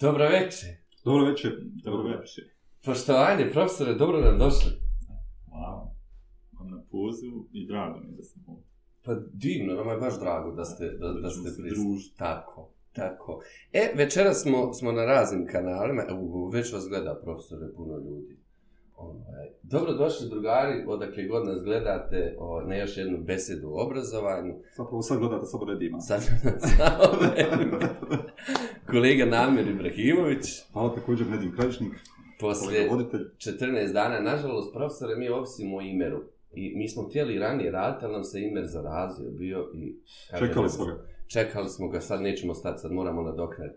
Dobro večer. Dobro večer. Dobro večer. Poštovanje, profesore, dobro nam došli. Wow. Vam na pozivu i drago mi da sam ovdje. Pa divno, nama je baš drago da ste, da, da, Da ste družiti. Tako, tako. E, večeras smo, smo na raznim kanalima, evo, već vas gleda, profesore, puno ljudi. Ovaj, dobro došli, drugari, odakle god nas gledate, o, na još jednu besedu o obrazovanju. Zapravo sad gledate samo redima. Sad sa kolega Namir Ibrahimović, Hvala također Nedim Krajišnik, poslije kolega voditelj. 14 dana, nažalost, profesore, mi ovisimo o Imeru. I mi smo htjeli ranije raditi, ali nam se Imer zarazio bio i... Čekali smo ga. Čekali smo ga, sad nećemo stati, sad moramo nadoknati.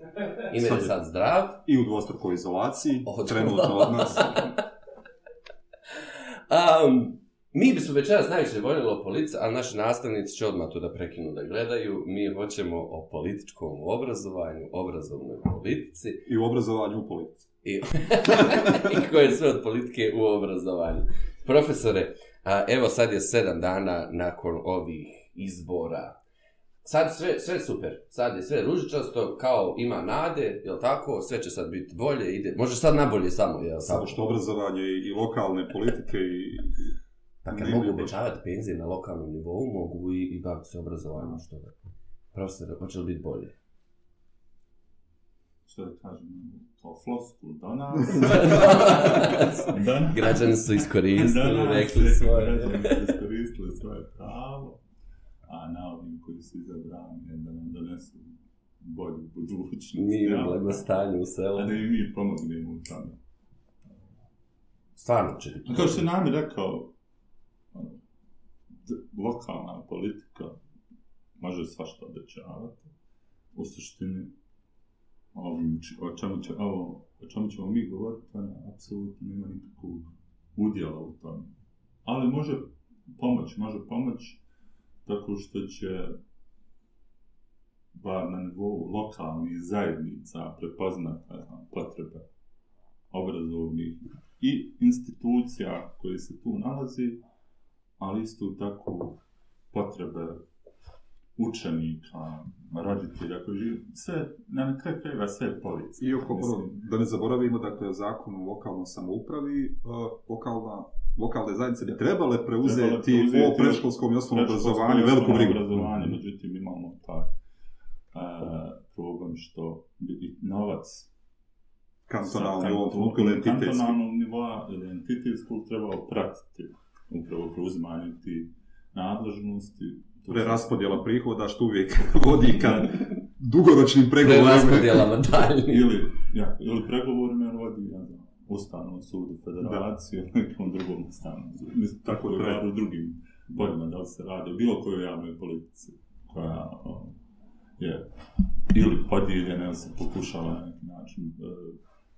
Imer Sad je je. sad zdrav. I u dvostrukoj izolaciji, Od- trenutno od nas. Um, mi bismo večeras najviše voljeli o politici, ali naši nastavnici će odmah to da prekinu da gledaju. Mi hoćemo o političkom obrazovanju, obrazovnoj politici I u obrazovanju u politici. i, i koje je sve od politike u obrazovanju. Profesore, a, evo sad je sedam dana nakon ovih izbora. Sad sve, sve super, sad je sve ružičasto, kao ima nade, jel tako, sve će sad biti bolje, ide, može sad nabolje samo, jel Samo tako? što obrazovanje i lokalne politike i... Pa kad mogu obećavati penzije na lokalnom nivou, mogu i, i baviti se obrazovanjem, što da. Profesor, hoće li biti bolje? Što da kažem, to floskul do nas. Građani su iskoristili, rekli svoje. Građani su iskoristili svoje pravo. A na ovim koji su izabrani da nam donesu bolju budućnost. Mir, jel? blagostanje u selu. A da i mi pomognemo u tome. Stvarno će biti. Kao što je Nami rekao, ono, lokalna politika može svašta obećavati. U suštini, ovim, o čemu, će, ovo, o čemu ćemo mi govoriti, ona apsolutno nema nikakvog udjela u tome. Ali može pomoć, može pomoć tako što će bar na nivou lokalnih zajednica prepoznat znam, potrebe obrazovnih i institucija koje se tu nalazi, ali isto tako potrebe učenika, roditelja koji živi, sve, na kraju krajeva sve je policija. I oko, Mislim, prvo, da ne zaboravimo, dakle, zakon o lokalnoj samoupravi, uh, lokalna, lokalne zajednice bi trebale preuzeti, Trebale preuzeti o predškolskom i osnovnom obrazovanju veliku brigu. obrazovanje, međutim imamo taj e, problem što bi i novac Kantonalni u ovom trenutku ili entitetski. kantonalnog nivoa ili entitetskog trebao pratiti upravo preuzimanje ti nadležnosti. Preraspodjela prihoda što uvijek vodi ka dugoročnim pregovorima. Preraspodjelama daljnjih. ili, ja, ili pregovorima vodi ja, znam, Ustavnom sudu federacije ili nekom drugom ustavnom sudu. Mislim, Tako je, u drugim poljima da li se radi o bilo kojoj javnoj politici koja o, je ili podijeljena ili se pokušava na neki način e,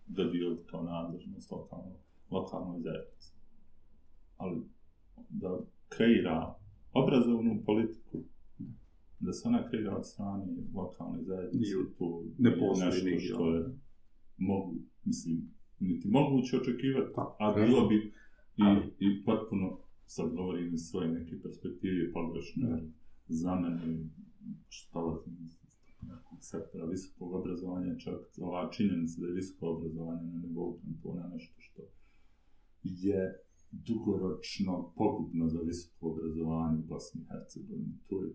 dodijeliti kao nadležnost lokalno, lokalnoj zajednici. Ali da kreira obrazovnu politiku, da se ona kreira od strane lokalne zajednice, to ne je nešto što je mogu, mislim, niti moguće očekivati, Pa, a bilo bi i, i potpuno, sad govorim iz svoje neke perspektive, pogrešno, jer za mene, što dolazim iz nekog sektora visokog obrazovanja, čak ova činjenica da je visoko obrazovanje na nivou kantona nešto što je dugoročno pogubno za visoko obrazovanje u Bosni i Hercegovini. To je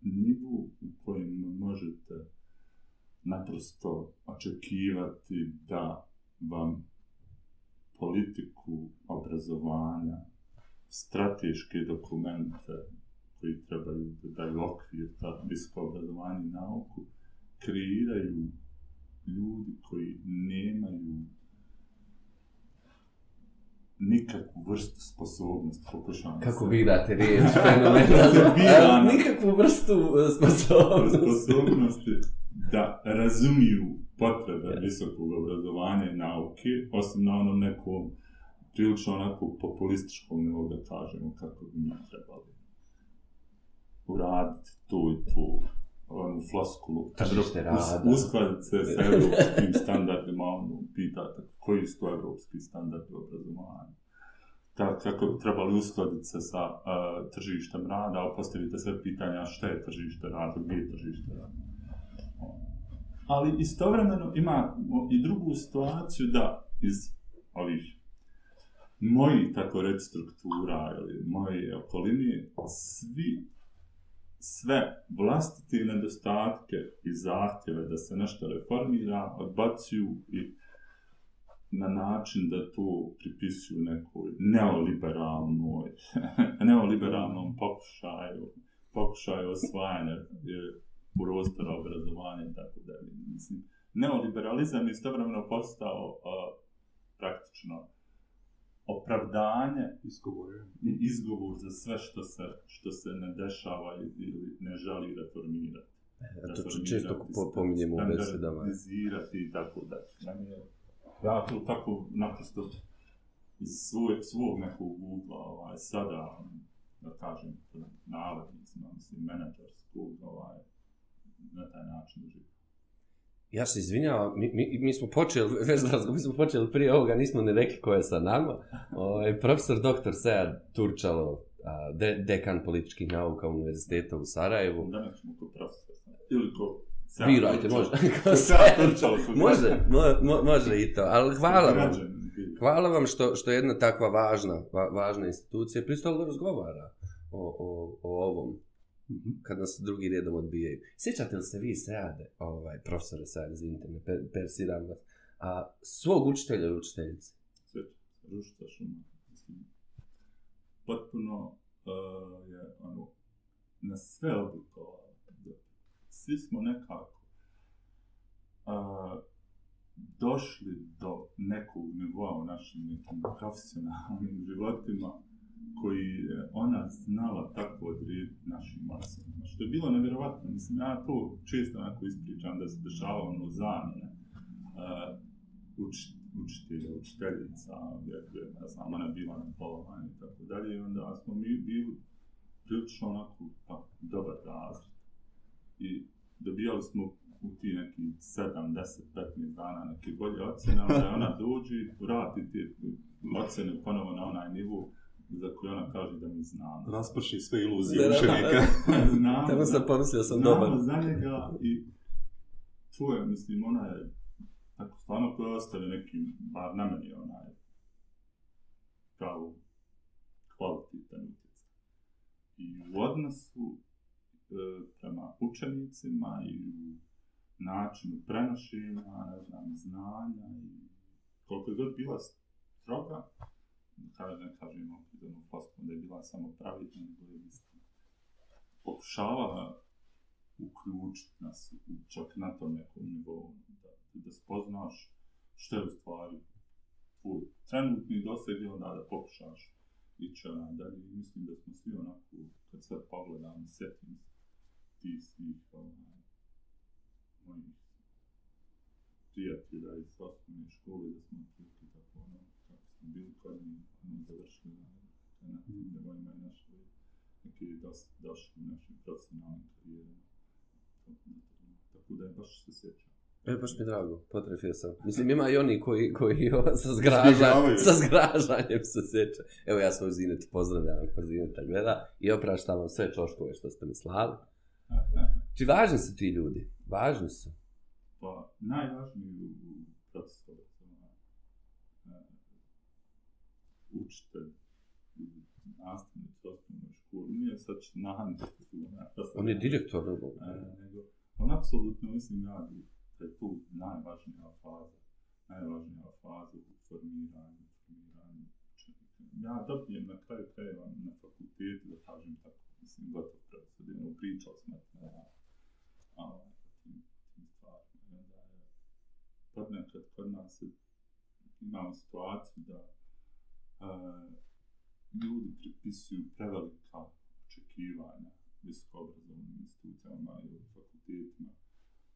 nivo u kojem možete naprosto očekivati da vam politiku obrazovanja, strateške dokumente koji trebaju da daju okvir za visoko obrazovanje i nauku, kreiraju ljudi koji nemaju nikakvu vrstu sposobnosti, pokušavam Kako se- birate riječ, fenomenalno. Nikakvu vrstu e, sposobnosti. sposobnosti da razumiju potrebe Ja. visokog obrazovanja i nauke, osim na onom nekom prilično onako populističkom nivou da kažemo kako bi mi trebali uraditi to i to, onu floskulu, Tržište rada. uskladiti se sa evropskim standardima, ono, pitate koji su to evropski standardi obrazovanja. Kako bi trebali uskladiti se sa uh, tržištem rada, a postavite sve pitanja šta je tržište rada, gdje je tržište rada ali istovremeno ima i drugu situaciju da iz ovih mojih, tako reći, struktura ili moje okoline, svi sve vlastite nedostatke i zahtjeve da se nešto reformira odbacuju i na način da to pripisuju nekoj neoliberalnoj, neoliberalnom pokušaju, pokušaju osvajanja prostora obrazovanja i tako dalje. Mislim, neoliberalizam je istovremeno postao a, praktično opravdanje Izgovor izgovor za sve što se, što se ne dešava ili ne želi reformirati. Ja to često po, pominjemo u besedama. Standardizirati i tako da. Meni je, ja to tako naprosto iz svog, svog nekog ugla ovaj, sada, da kažem, navodnicima, mislim, menadžerskog, ovaj, na taj način doživim. Ja se izvinjavam, mi, mi, mi smo počeli, već mi smo počeli prije ovoga, nismo ni rekli ko je sa nama. Ovaj, profesor dr. Sead Turčalo, a, de, dekan političkih nauka Univerziteta u Sarajevu. Da nećemo ko profesor. Ili ko... Birajte, može. Sead Turčalo. ko može, mo, mo, može i to, ali hvala vam. Hvala vam što, što jedna takva važna, va, važna institucija pristala da razgovara o, o, o ovom, kad nas drugi redom odbijaju. Sjećate li se vi Seade, ovaj, profesore Seade, izvinite me, per, persiram vas, a, svog učitelja ili učiteljice? sve rušta šuma. Potpuno uh, je ono, na sve oblikovalo. Svi smo nekako uh, došli do nekog nivoa u našim nekim profesionalnim životima koji je ona znala tako odrediti našim masama. Što je bilo nevjerovatno. Mislim, ja to često onako ispričam da se dešavalo ono zamjene. Uh, uč, učitelja, učiteljica, jer ne znam, ona je bila na polovanju i tako dalje, i onda smo mi bili prilično onako, pa, dobar razred. I dobijali smo u ti neki 7, 10, 15 dana neke bolje ocene, onda ona dođe, vrati te ocene ponovo na onaj nivou, za koji ona kaže da mi znamo. Rasprši sve iluzije Da, učenika. znamo, Tamo sam pomislio sam znamo dobar. za njega i to je, mislim, ona je tako stvarno koja ostaje neki, bar na meni onaj, kao kvalitetan utjecaj. I u odnosu e, prema učenicima i u načinu prenošenja, ne znam, znanja i koliko je god bila stroga, kada ne kažem opet ono floskom da je bila samo pravidna, nego je mislim, pokušavala uključiti nas u, čak na tom nekom nivou, da, da spoznaš što je u stvari tvoj trenutni doseg i onda da pokušaš ići onaj dalje. I mislim da smo svi onako, kad sad pogledam, sjetim se ti svih onaj, mojih prijatelja iz osnovne škole, da smo otprilike tako ono, bili kod njih, ono, završili na, na tim nivoima i našli dosta došli u našim profesionalnim karijerama. Tako da je baš se sjećam. E, baš mi je drago, potrefio sam. Mislim, ima i oni koji, koji sa, zgraža, sa zgražanjem se sjeća. Evo, ja svoj Zinet pozdravljam ako Zineta gleda i opraštam vam sve čoškove što ste mi slali. Či važni su ti ljudi, važni su. Pa najvažniji u procesu obrazovanja e, učitelj, u osnovnoj školi, nije sad nahandnik, On je direktor drugog. E, nego, on apsolutno mislim ja da je tu najvažnija faza, najvažnija faza u formiranju, formiranju učenika. Ja dobijem na kraju krajeva na fakultetu, da kažem tako, mislim, gotov ono, pričao smo na, a, o tim, tim stvarima. I onda je, podnekad kod nas imamo situaciju da e, ljudi pripisuju prevelika očekivanja visokoobrazovnim institucijama ili fakultetima,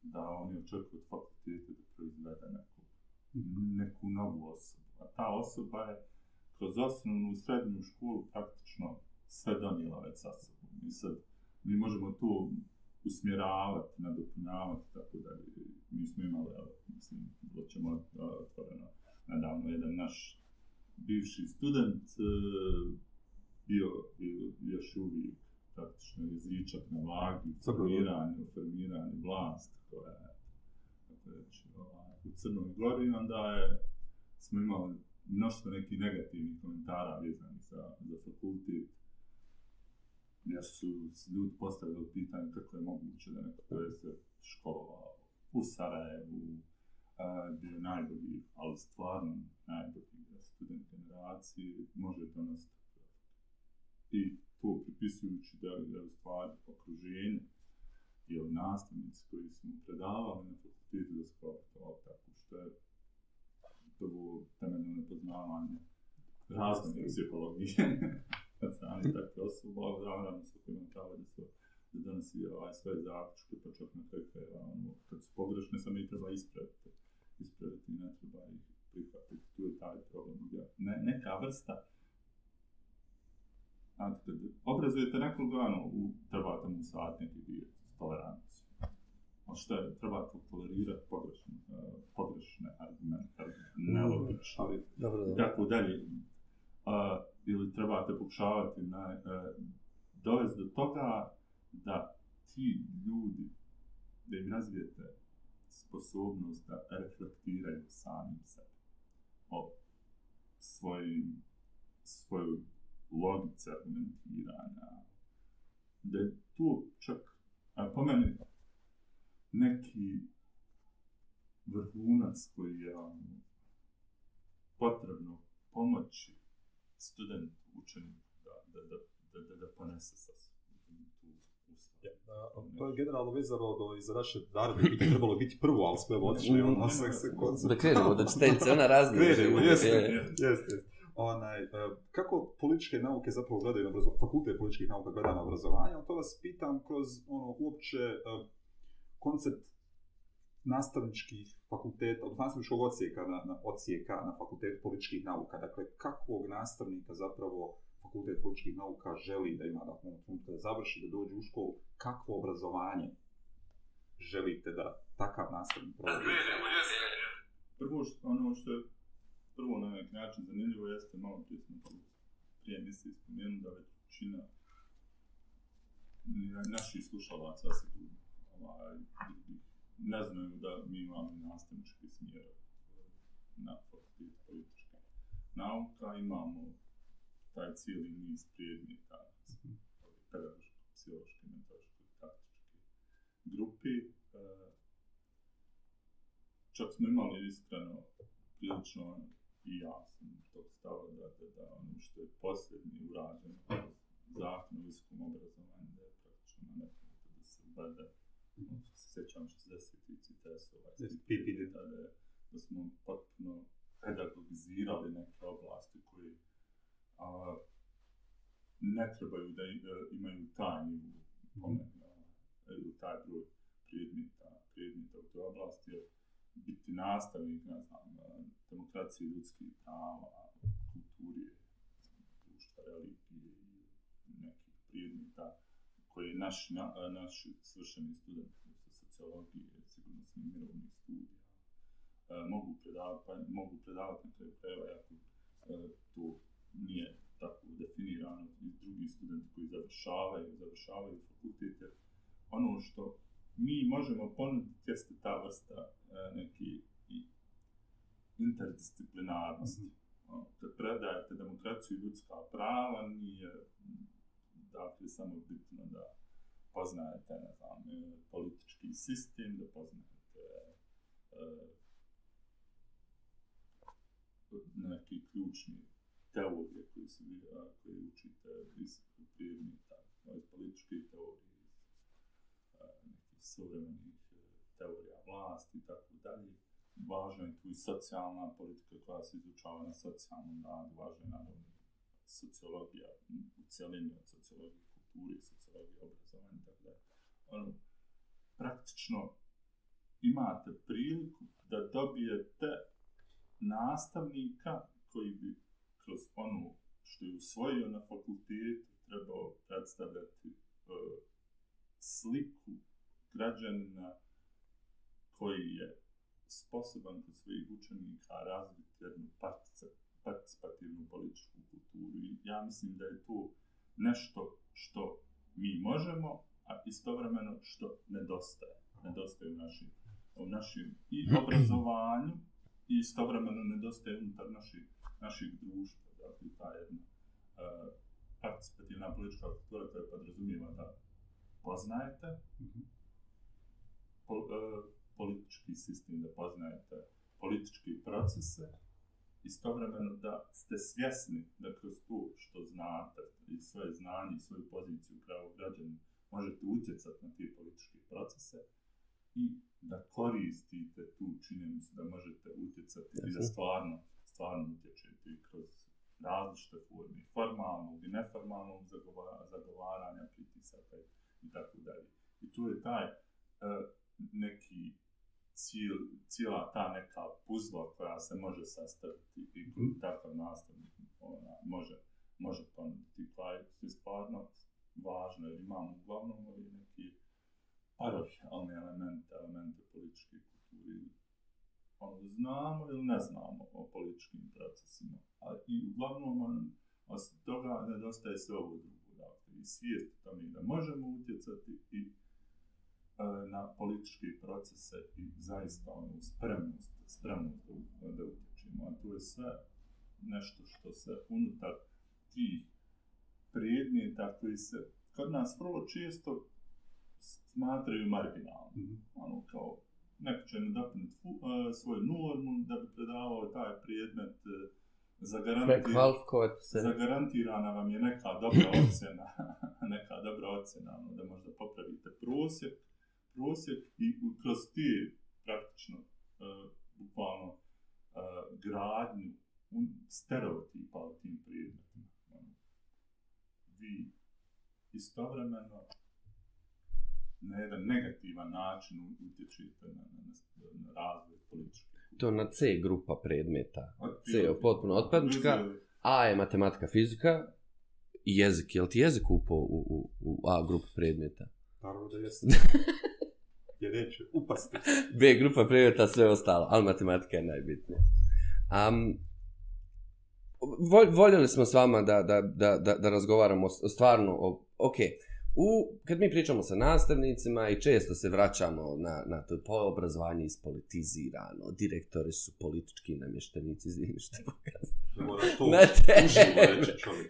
da oni očekuju od fakulteta da proizvede neku, neku novu osobu. A ta osoba je kroz osnovnu srednju školu praktično sve donijela već sa sobom. I sad, mi možemo tu usmjeravati, nadopunjavati, tako da mi smo imali, evo, mislim, da ćemo otvoreno nedavno jedan naš bivši student e, bio, bio još uvijek praktično jezičak na vagi, formiranje, formiranje vlasti koja je reći, ovaj, u Crnoj Gori, onda je, smo imali mnoštvo nekih negativnih komentara vezanih za, za fakultet, gdje su ljudi postavili pitanje kako je moguće da neko koje se školovao u Sarajevu, a, je najbolji, ali stvarno najbolji student generacije, može to nastaviti. I to pripisujući da je u stvari okruženje ili nastavnici koji su mu predavali na fakultetu da se kvalitovali tako što je prvo temeljno nepoznavanje razvojne psihologije na strani takve osobe, ali naravno su komentali da su da donosi ovaj svoje zaključke, pa čak na kraju krajeva, ono, kad su pogrešne, sam i treba ispraviti. Ispraviti, ne treba ih prihvatiti. Tu je taj problem. Ja, ne, neka vrsta Znate, kad obrazujete nekog, ono, u, trebate mu sad neki dio toleranciju. A što je, trebate tolerirati pogrešne, uh, pogrešne argumente, nelogične, ali Dobro, dobro. tako dalje. Uh, ili trebate pokušavati na, uh, dovesti do toga da ti ljudi, da im razvijete sposobnost da reflektiraju samim sebe o svojim, svojoj logici argumentiranja. Da je tu čak, a po meni, neki vrhunac koji je ono, potrebno pomoći studentu, učeniku da, da, da, da, da, da ponese sa sobom tu ustavu. Ja, a, to je generalno vezano do, i za naše naredne bi trebalo biti prvo, ali smo evo otišli ono sve se konce. Da krenemo, da čiteljice, ona razne. Krenemo, jeste, Je. jeste. Onaj, e, kako političke nauke zapravo gledaju na obrazovanje, fakultet političkih nauka gleda na obrazovanje, to vas pitam kroz ono, uopće e, koncept nastavničkih fakulteta, od nastavničkog ocijeka na, na, ocijeka na fakultet političkih nauka. Dakle, kakvog nastavnika zapravo fakultet političkih nauka želi da ima da ono trenutku da završi, da dođe u školu, kakvo obrazovanje želite da takav nastavnik provodi? Prvo što, ono što je prvo na neki način zanimljivo jeste, malo prije smo to prije misli spomenuli da većina naših slušalaca sigurno ovaj, ne znaju da mi imamo nastavnički smjer na fakultetu politička nauka, imamo taj cijeli niz predmeta, pedagoško, psihološke, metodičke, taktičke grupi. E, čak smo imali iskreno prilično i ja sam tog stava da, da, da ono što je posljednji urađeno zakon o visokom obrazovanju da je praktično na nekom da se bada ono što se sjećam 60 i CITES-ova PPD. da, da, da smo potpuno pedagogizirali neke oblasti koje a, ne trebaju da e, imaju tajni u po meni, e, taj broj predmeta, predmeta u toj oblasti, jer biti nastavnik, ne znam, e, demokracije ljudskih prava, kulture, društva, religije i nekih predmeta koji naš, na, naš svršeni student sa sociologije, sigurnosnih mirovnih studija, mogu predavati, pa mogu predavati na kraju krajeva, ako to nije tako definirano i drugi studenti koji završavaju, završavaju fakultete, ono što mi možemo ponuditi jeste ta vrsta e, neki i interdisciplinarnosti. Mm -hmm. Kad predajete demokraciju i ljudska prava, nije dakle samo bitno da poznajete, ne znam, e, politički sistem, da poznajete e, neki ključni teorije koje se, vi, a, koje učite iz tako, iz političke teorije, iz nekih savremenih e, teorija vlasti i tako dalje. Važna je tu i socijalna politika koja se izučava na socijalnom radu, važna je naravno sociologija u cijelini od sociologije kulture i sociologije obrazovanja i tako dalje. Ono, praktično imate priliku da dobijete nastavnika koji bi kroz ono što je usvojio na fakultetu trebao predstavljati uh, sliku građanina koji je sposoban kod svojih učenika razviti jednu participativnu političku kulturu. I ja mislim da je to nešto što mi možemo, a istovremeno što nedostaje. Nedostaje u našim o našim i obrazovanju i istovremeno nedostaje unutar naših, naših društva. Dakle, ta jedna uh, participativna politička kultura koja podrazumijeva da poznajete po, uh, politički sistem, da poznajete političke procese, istovremeno da ste svjesni da kroz to što znate i svoje znanje i svoju poziciju pravo građana možete utjecati na te političke procese i da koristite tu činjenicu da možete utjecati i da stvarno, stvarno utječete kroz različite forme, formalnog i neformalnog zagovaranja, pritisaka i tako dalje. I tu je taj uh, neki cijel, cijela ta neka puzla koja se može sastaviti i mm takav nastavnik ona, može, može ponuditi pa je stvarno važno jer imamo uglavnom ovi neki parohijalni elemente, elemente političke kulture. Ono, znamo ili ne znamo o političkim procesima, a i uglavnom on, od toga nedostaje sve ovo drugo. Dakle, i svijest tome da možemo utjecati i e, na političke procese i zaista onu spremnost, spremnost da, da utječimo. A to je sve nešto što se unutar tih predmeta koji se kod nas vrlo često smatraju marginalno. Mm -hmm. Ono kao, neko će nadopuniti uh, svoju normu da bi predavao taj predmet uh, zagarantirana vam je neka dobra ocjena, neka dobra ocjena, ono, da možda popravite prosjek, prosjek i kroz ti praktično, uh, bukvalno, uh, gradnju stereotipa o tim predmetima. Ono, vi istovremeno na jedan negativan način utječite na, na, na razvoj političke. To na C grupa predmeta. C je potpuno otpadnička, A je matematika, fizika i jezik. Je li ti jezik upao u, u, u A grupu predmeta? Naravno da jesi. je reći, upasti. B grupa predmeta, sve ostalo, ali matematika je najbitnija. Um, voljeli smo s vama da, da, da, da, da razgovaramo stvarno o, ok, u, kad mi pričamo sa nastavnicima i često se vraćamo na, na to po obrazovanje ispolitizirano, direktori su politički namještenici, izvini što pokazam. Na te...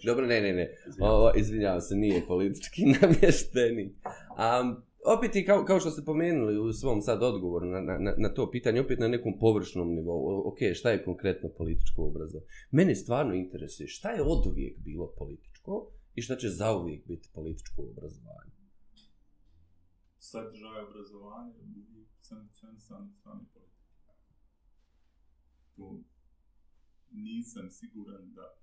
Dobro, ne, ne, ne, o, izvinjavam se, nije politički namještenik. Um, opet i kao, kao što ste pomenuli u svom sad odgovoru na, na, na to pitanje, opet na nekom površnom nivou, ok, šta je konkretno političko obrazovanje? Mene stvarno interesuje šta je od uvijek bilo političko i šta će zauvijek biti političko obrazovanje? Sadržaj obrazovanja je sankcionisan strani politike. Tu nisam siguran da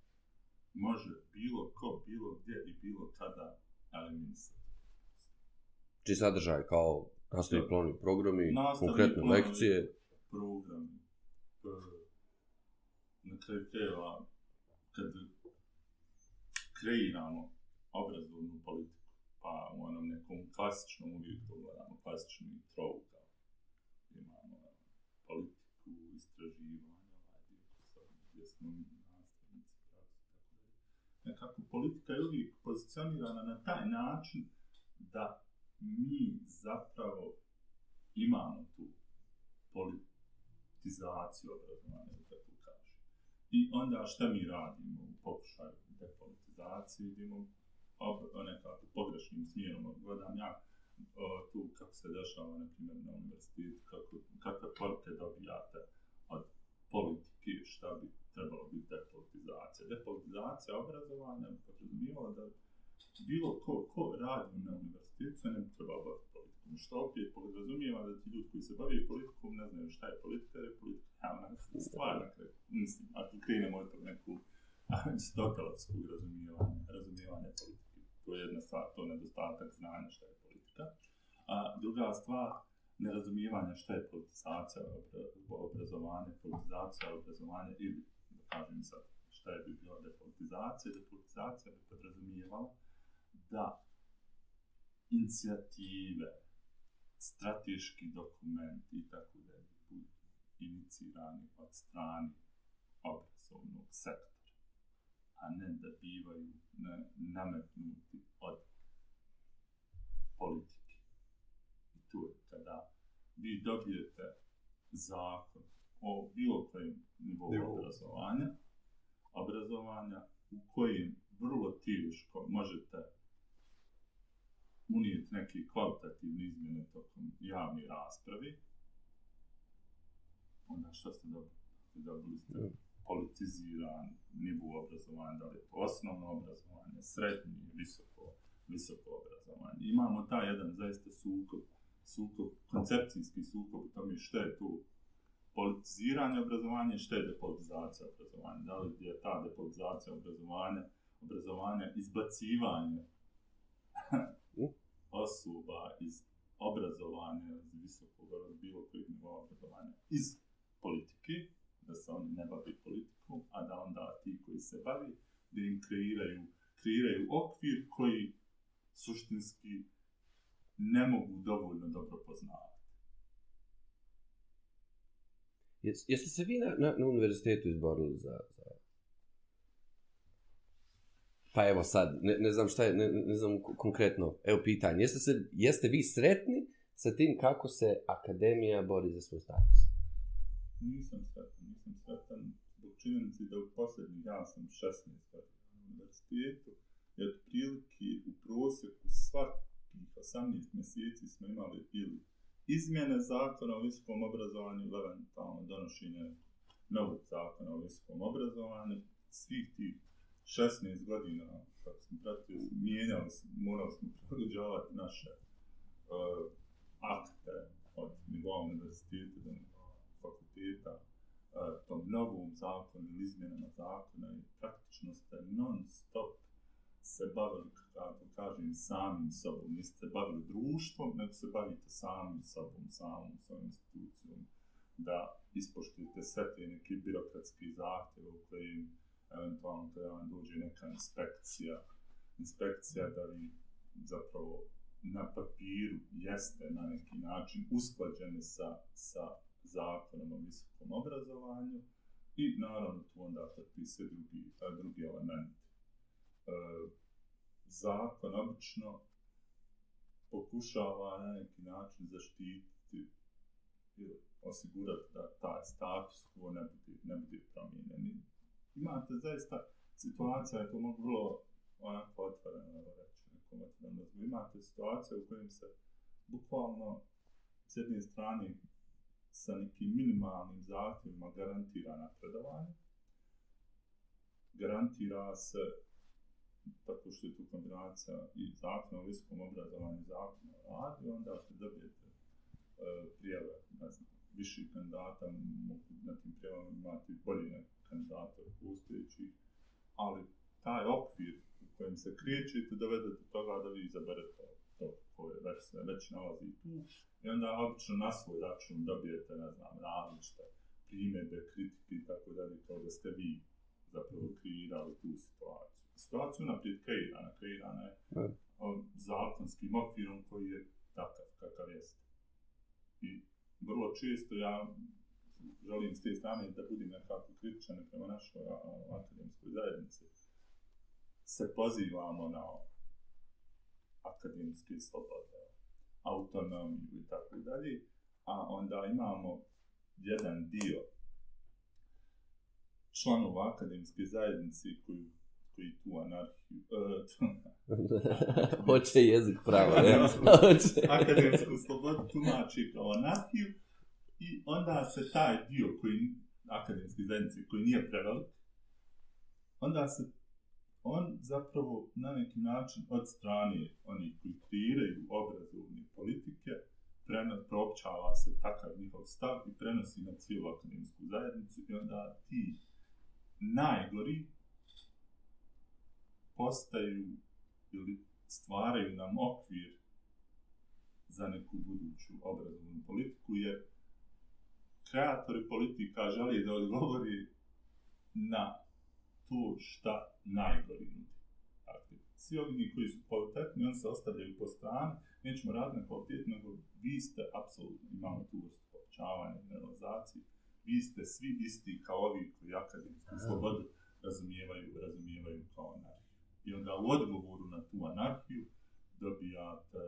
može bilo ko, bilo gdje i bilo kada eliminisati. Či sadržaj kao nastavi plani programi, nastavi konkretne plani, lekcije? programi. Na kraju kad kreiramo obrazovnu politiku, pa u onom nekom klasičnom uvijek to gledamo, klasični trouga. Imamo politiku, istraživanja, ovaj gdje smo mi nastavnici, tako da. Nekako politika je uvijek pozicionirana na taj način da mi zapravo imamo tu politizaciju obrazovanja, da tako kaže. I onda šta mi radimo u pokušaju depolitizacije, idemo nekako pogrešnim smjerom. Gledam ja o, tu kako se dešava, na primjer, na univerzitetu, kako, kakve poruke dobijate od politike, šta bi trebalo biti depolitizacija. Depolitizacija obrazovanja bi podrazumijela da bilo ko, ko radi na univerzitetu se ne bi trebalo baviti politikom. Što opet podrazumijeva da ti ljudi koji se bavije politikom ne znaju šta je politika, jer je politika javna stvar. Dakle, mislim, ako krenemo od neku aristotelovskog razumijevanja, razumijevanja politike. To je jedna stvar, to je nedostatak znanja šta je politika. A druga stvar, nerazumijevanje šta je politizacija obrazovanja, politizacija obrazovanja ili, da kažem sad, šta je bi bila depolitizacija. Depolitizacija bi podrazumijevala da inicijative, strateški dokumenti i tako da budu inicirani od strani obrazovnog sektora a ne da bivaju na, nametnuti od politike. I tu je kada vi dobijete zakon o bilo kojem nivou Nivou. obrazovanja, obrazovanja u kojem vrlo teško možete unijeti neke kvalitativne izmjene tokom javne raspravi, onda što ste dobili? Dobili ste. Politiziran nivo obrazovanja, da li je to osnovno obrazovanje, srednje, visoko, visoko obrazovanje. Imamo taj jedan zaista sukob, sukob, koncepcijski sukob u tome što je tu politiziranje obrazovanja i što je depolitizacija obrazovanja. Da li je ta depolitizacija obrazovanja, obrazovanja izbacivanje osoba iz obrazovanja, iz visokog, bilo kojeg nivoa obrazovanja, iz politike, da se oni ne bavi politikom, a da onda ti koji se bavi, da im kreiraju, kreiraju okvir koji suštinski ne mogu dovoljno dobro poznavati. Jes- Jeste se vi na, na, na univerzitetu izborili za, za... Pa evo sad, ne, ne znam šta je, ne, ne znam konkretno, evo pitanje, jeste, se, jeste vi sretni sa tim kako se akademija bori za svoj status? Nisam sretan, nisam sretan zbog činjenici da u posljednjih, ja sam 16 godina na univerzitetu, i otprilike u prosjeku svakih 18 mjeseci smo imali ili izmjene zakona o visokom obrazovanju ili eventualno donošenje novog zakona o visokom obrazovanju. Svih tih 16 godina, kako sam pratio, mijenjali smo, morali smo prilagođavati naše uh, akte od nivoa univerziteta do nivoa fakulteta, tom novom zakonu ili izmjenama zakona i praktično ste non stop se bavili, kako kažem, samim sobom. Niste se bavili društvom, nego se bavite samim sobom, samom svojom institucijom, da ispoštujete sve te neke birokratske zahtjeve u kojim eventualno kada vam dođe neka inspekcija, inspekcija da vi zapravo na papiru jeste na neki način usklađeni sa, sa zakonom o visokom obrazovanju i naravno tu onda trpi sve drugi, drugi element. E, zakon obično pokušava na neki način zaštititi ili osigurati da taj status quo ne bude, ne bude promijenjen. Imate zaista situacija, je to mogu vrlo onako otvoreno reći, nekom otvoreno razgovoru. imate situacije u kojim se bukvalno s jedne strane sa nekim minimalnim zahtjevima garantira napredovanje, garantira se tako što je tu kombinacija i zakona o visokom obrazovanju zakona o radu, onda kad dobijete uh, prijave, ne znam, viši kandidata, mogu na tim prijavama imati bolje kandidata od postojećih, ali taj okvir u kojem se krećete dovede do toga da vi izaberete to koje već se već nalazi tu i onda obično na svoj račun dobijete, ne znam, različite primjedbe, kritike i tako dalje, kao da ste vi zapravo kreirali tu situaciju. Situacija je naprijed kreirana, kreirana je zakonskim okvirom koji je takav kakav jeste. I vrlo često ja želim s te strane da budem nekako kritičan prema našoj akademskoj zajednici. Se pozivamo na akademske slobode, autonomiju i tako dalje, a onda imamo jedan dio članova akademske zajednice koji, koji tu anarhiju, uh, Hoće jezik prava, ne? Akademsku slobodu tumači kao anarhiju i onda se taj dio koji akademske zajednice koji nije prevelik, onda se on zapravo na neki način od strane onih koji kreiraju obrazovne politike preno, proopćava se takav njihov stav i prenosi na cijelu akademsku zajednicu i onda ti najgori postaju ili stvaraju nam okvir za neku buduću obrazovnu politiku, jer kreatori politika žele da odgovori na to šta najgori nudi. Dakle, svi ovi koji su kvalitetni, oni se ostavljaju po strani, nećemo raditi na kvalitet, nego vi ste apsolutno, imamo tu vrstu povećavanja, generalizacije, vi ste svi isti kao ovi koji akademsku slobodu razumijevaju, razumijevaju kao anarhiju. I onda u odgovoru na tu anarhiju dobijate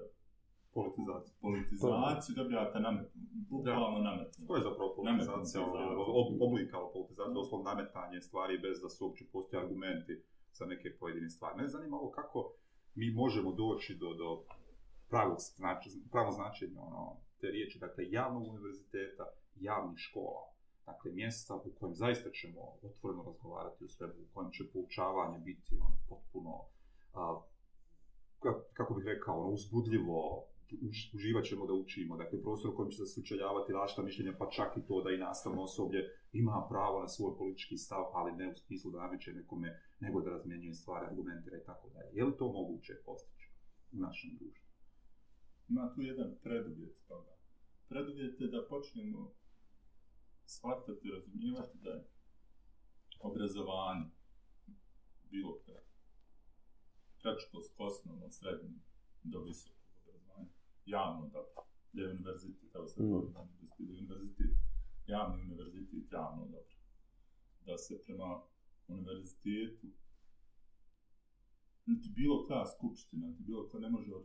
Politizacija. politizaciju dobijate nametnu, bukvalno nametnu. To je zapravo politizacija, ono, oblika politizacije, doslovno nametanje stvari bez da su uopće postoje argumenti za neke pojedine stvari. Mene zanima ovo kako mi možemo doći do, do pravog znači, pravo značenja ono, te riječi, dakle javnog univerziteta, javnih škola. Dakle, mjesta u kojem zaista ćemo otvoreno razgovarati o svemu, u kojem će poučavanje biti ono, potpuno, a, ka- kako bih rekao, ono, uzbudljivo, uživat ćemo da učimo, dakle prostor u kojem će se sučeljavati različita mišljenja, pa čak i to da i nastavno osoblje ima pravo na svoj politički stav, ali ne u smislu da nameće nekome, nego da razmjenjuje stvari, argumentira i tako dalje. Je li to moguće postići u našem društvu? Ima tu jedan preduvjet toga. Preduvjet je da počnemo shvatati razumijevati da je obrazovanje bilo kada. predškolsko, osnovno, srednje do visoko javno dobro, da je univerzitet, evo sad Mm. da je univerzitet, javni univerzitet javno dobro. Da se prema univerzitetu niti bilo koja skupština, niti bilo ko ne može uh,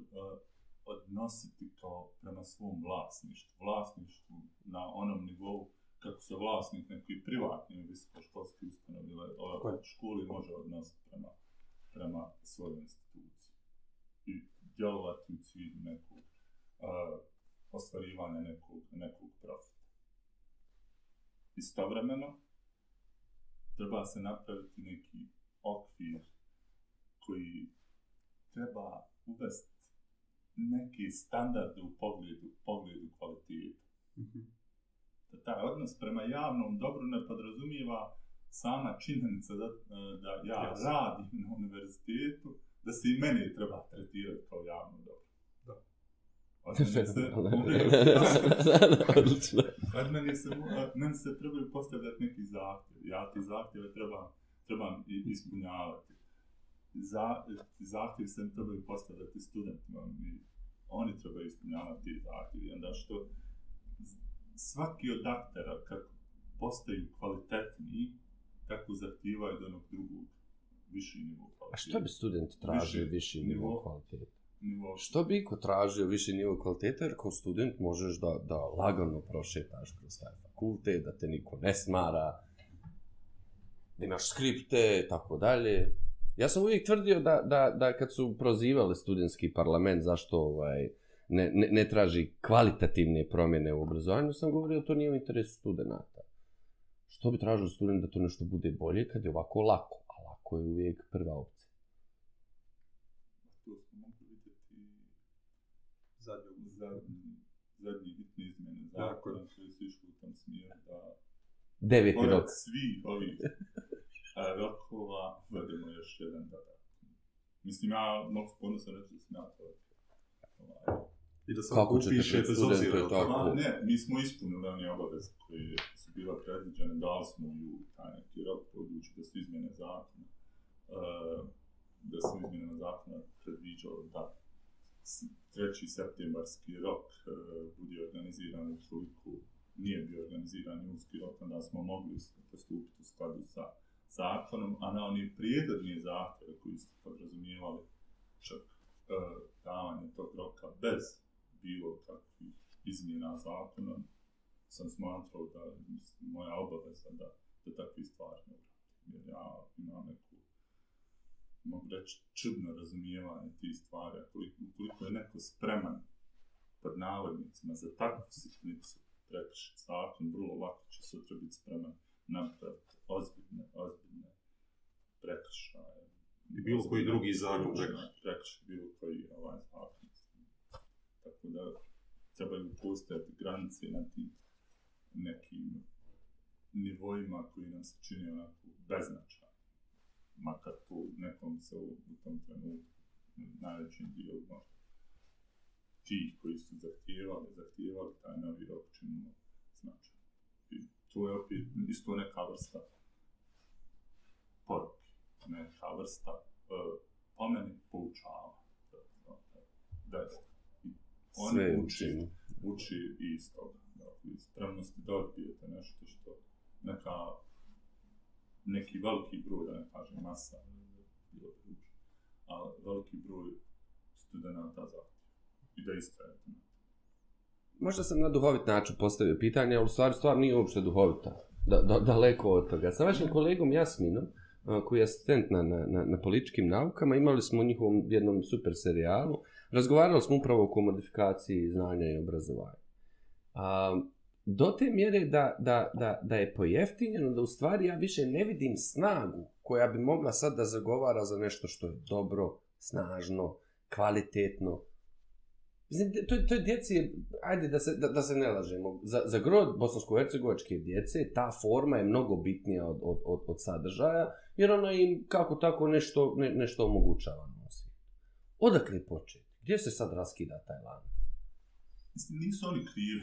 odnositi kao prema svom vlasništvu. Vlasništvu na onom nivou kako se vlasnik neki privatni visokoškolski ustanovi ili ove školi može odnositi prema, prema svojoj instituciji. I djelovati u cilju nekog uh, ostvarivanja nekog, nekog profita. Istovremeno, treba se napraviti neki okvir koji treba uvesti neki standarde u pogledu, pogledu kvaliteta. Da taj odnos prema javnom dobru ne podrazumijeva sama činjenica da, e, da ja radim na univerzitetu, da se i mene treba tretirati kao javno dobro. Od mene se, Odlično. od mene se, trebaju postavljati neki zahtjevi. Ja ti zahtjeve trebam, trebam i ispunjavati. Za, zahtjevi se trebaju postavljati studentima i oni trebaju ispunjavati ti zahtjevi. I onda što svaki od aktera kad postaju kvalitetniji, tako zahtijevaju do onog drugog viši nivo kvaliteta. A što bi student tražio Viši viši nivo nivo. kvaliteta? Nivo, Što bi iko tražio viši nivo kvaliteta, jer kao student možeš da, da lagano prošetaš kroz taj fakultet, da te niko ne smara, da imaš skripte tako dalje. Ja sam uvijek tvrdio da, da, da kad su prozivali studentski parlament zašto ovaj, ne, ne, ne traži kvalitativne promjene u obrazovanju, sam govorio to nije u interesu studenta. Što bi tražio student da to nešto bude bolje kad je ovako lako, a lako je uvijek prva opcija. to smo mogli vidjeti Zadnju. Zadnji, zadnji bitni izmjene zakona koji su išli u tom smjeru da Deveti rok. svih ovih a, rokova uvedemo još jedan dodat. Mislim, ja mogu s ponosom reći da sam ja to ovaj, I da se Kako upiše bez obzira. jel tako? ne, mi smo ispunili one obaveze koje su bile predviđene, dali smo ju taj neki rok budući da su izmjene zakona, uh, da su izmjene zakona predviđalo da treći 3. septembarski rok e, uh, bude organiziran ukoliko nije bio organiziran julski rok, onda smo mogli postupiti u skladu sa zakonom, a na oni prijedodni zahtjeve koji su podrazumijevali čak uh, davanje tog roka bez bilo kakvih izmjena zakona, sam smatrao da mislim, moja obaveza da, da takve stvari ne uradim. Jer ja imam neku, mogu reći, čudno razumijevanje tih stvari. Koliko, ukoliko je neko spreman pod navodnicima za takvu sitnicu prekršiti zakon, vrlo lako će sutra biti spreman napraviti ozbiljne, ozbiljne prekršaje. I bilo koji drugi zakon prekršaj. Prekršaj bilo koji ovaj zakon. Tako da trebaju postojati granice na tim nekim nivoima koji nam se čini onako beznačajni. Makar tu nekom se u, u tom trenutku najvećim dijelu možda ti koji su zahtijevali, zahtijevali taj novi rok činimo značajno. I to je opet isto neka vrsta poruke, neka vrsta uh, po meni poučava. Da, da, da, da i oni Sve uči, učinu. uči i iz toga. Dakle, iz spremnosti da odbijete nešto što neka, neki veliki broj, da ne kažem masa, bilo druže, ali veliki broj studenta zahtjeva. i da istrajete. Možda sam na duhovit način postavio pitanje, ali u stvari stvar nije uopšte duhovita. Da, da, daleko od toga. Sa vašim kolegom Jasminom, koji je asistent na, na, na, na političkim naukama, imali smo u njihovom jednom super serijalu, razgovarali smo upravo o komodifikaciji znanja i obrazovanja. A, do te mjere da, da, da, da je pojeftinjeno, da u stvari ja više ne vidim snagu koja bi mogla sad da zagovara za nešto što je dobro, snažno, kvalitetno. Mislim, to, to je djeci, ajde da se, da, da se ne lažemo, za, za grod bosansko-hercegovačke djece ta forma je mnogo bitnija od, od, od, od sadržaja, jer ona im kako tako nešto, ne, nešto omogućava na svijetu. Odakle početi? Gdje se sad raskida taj lanac? Mislim, nisu oni krivi.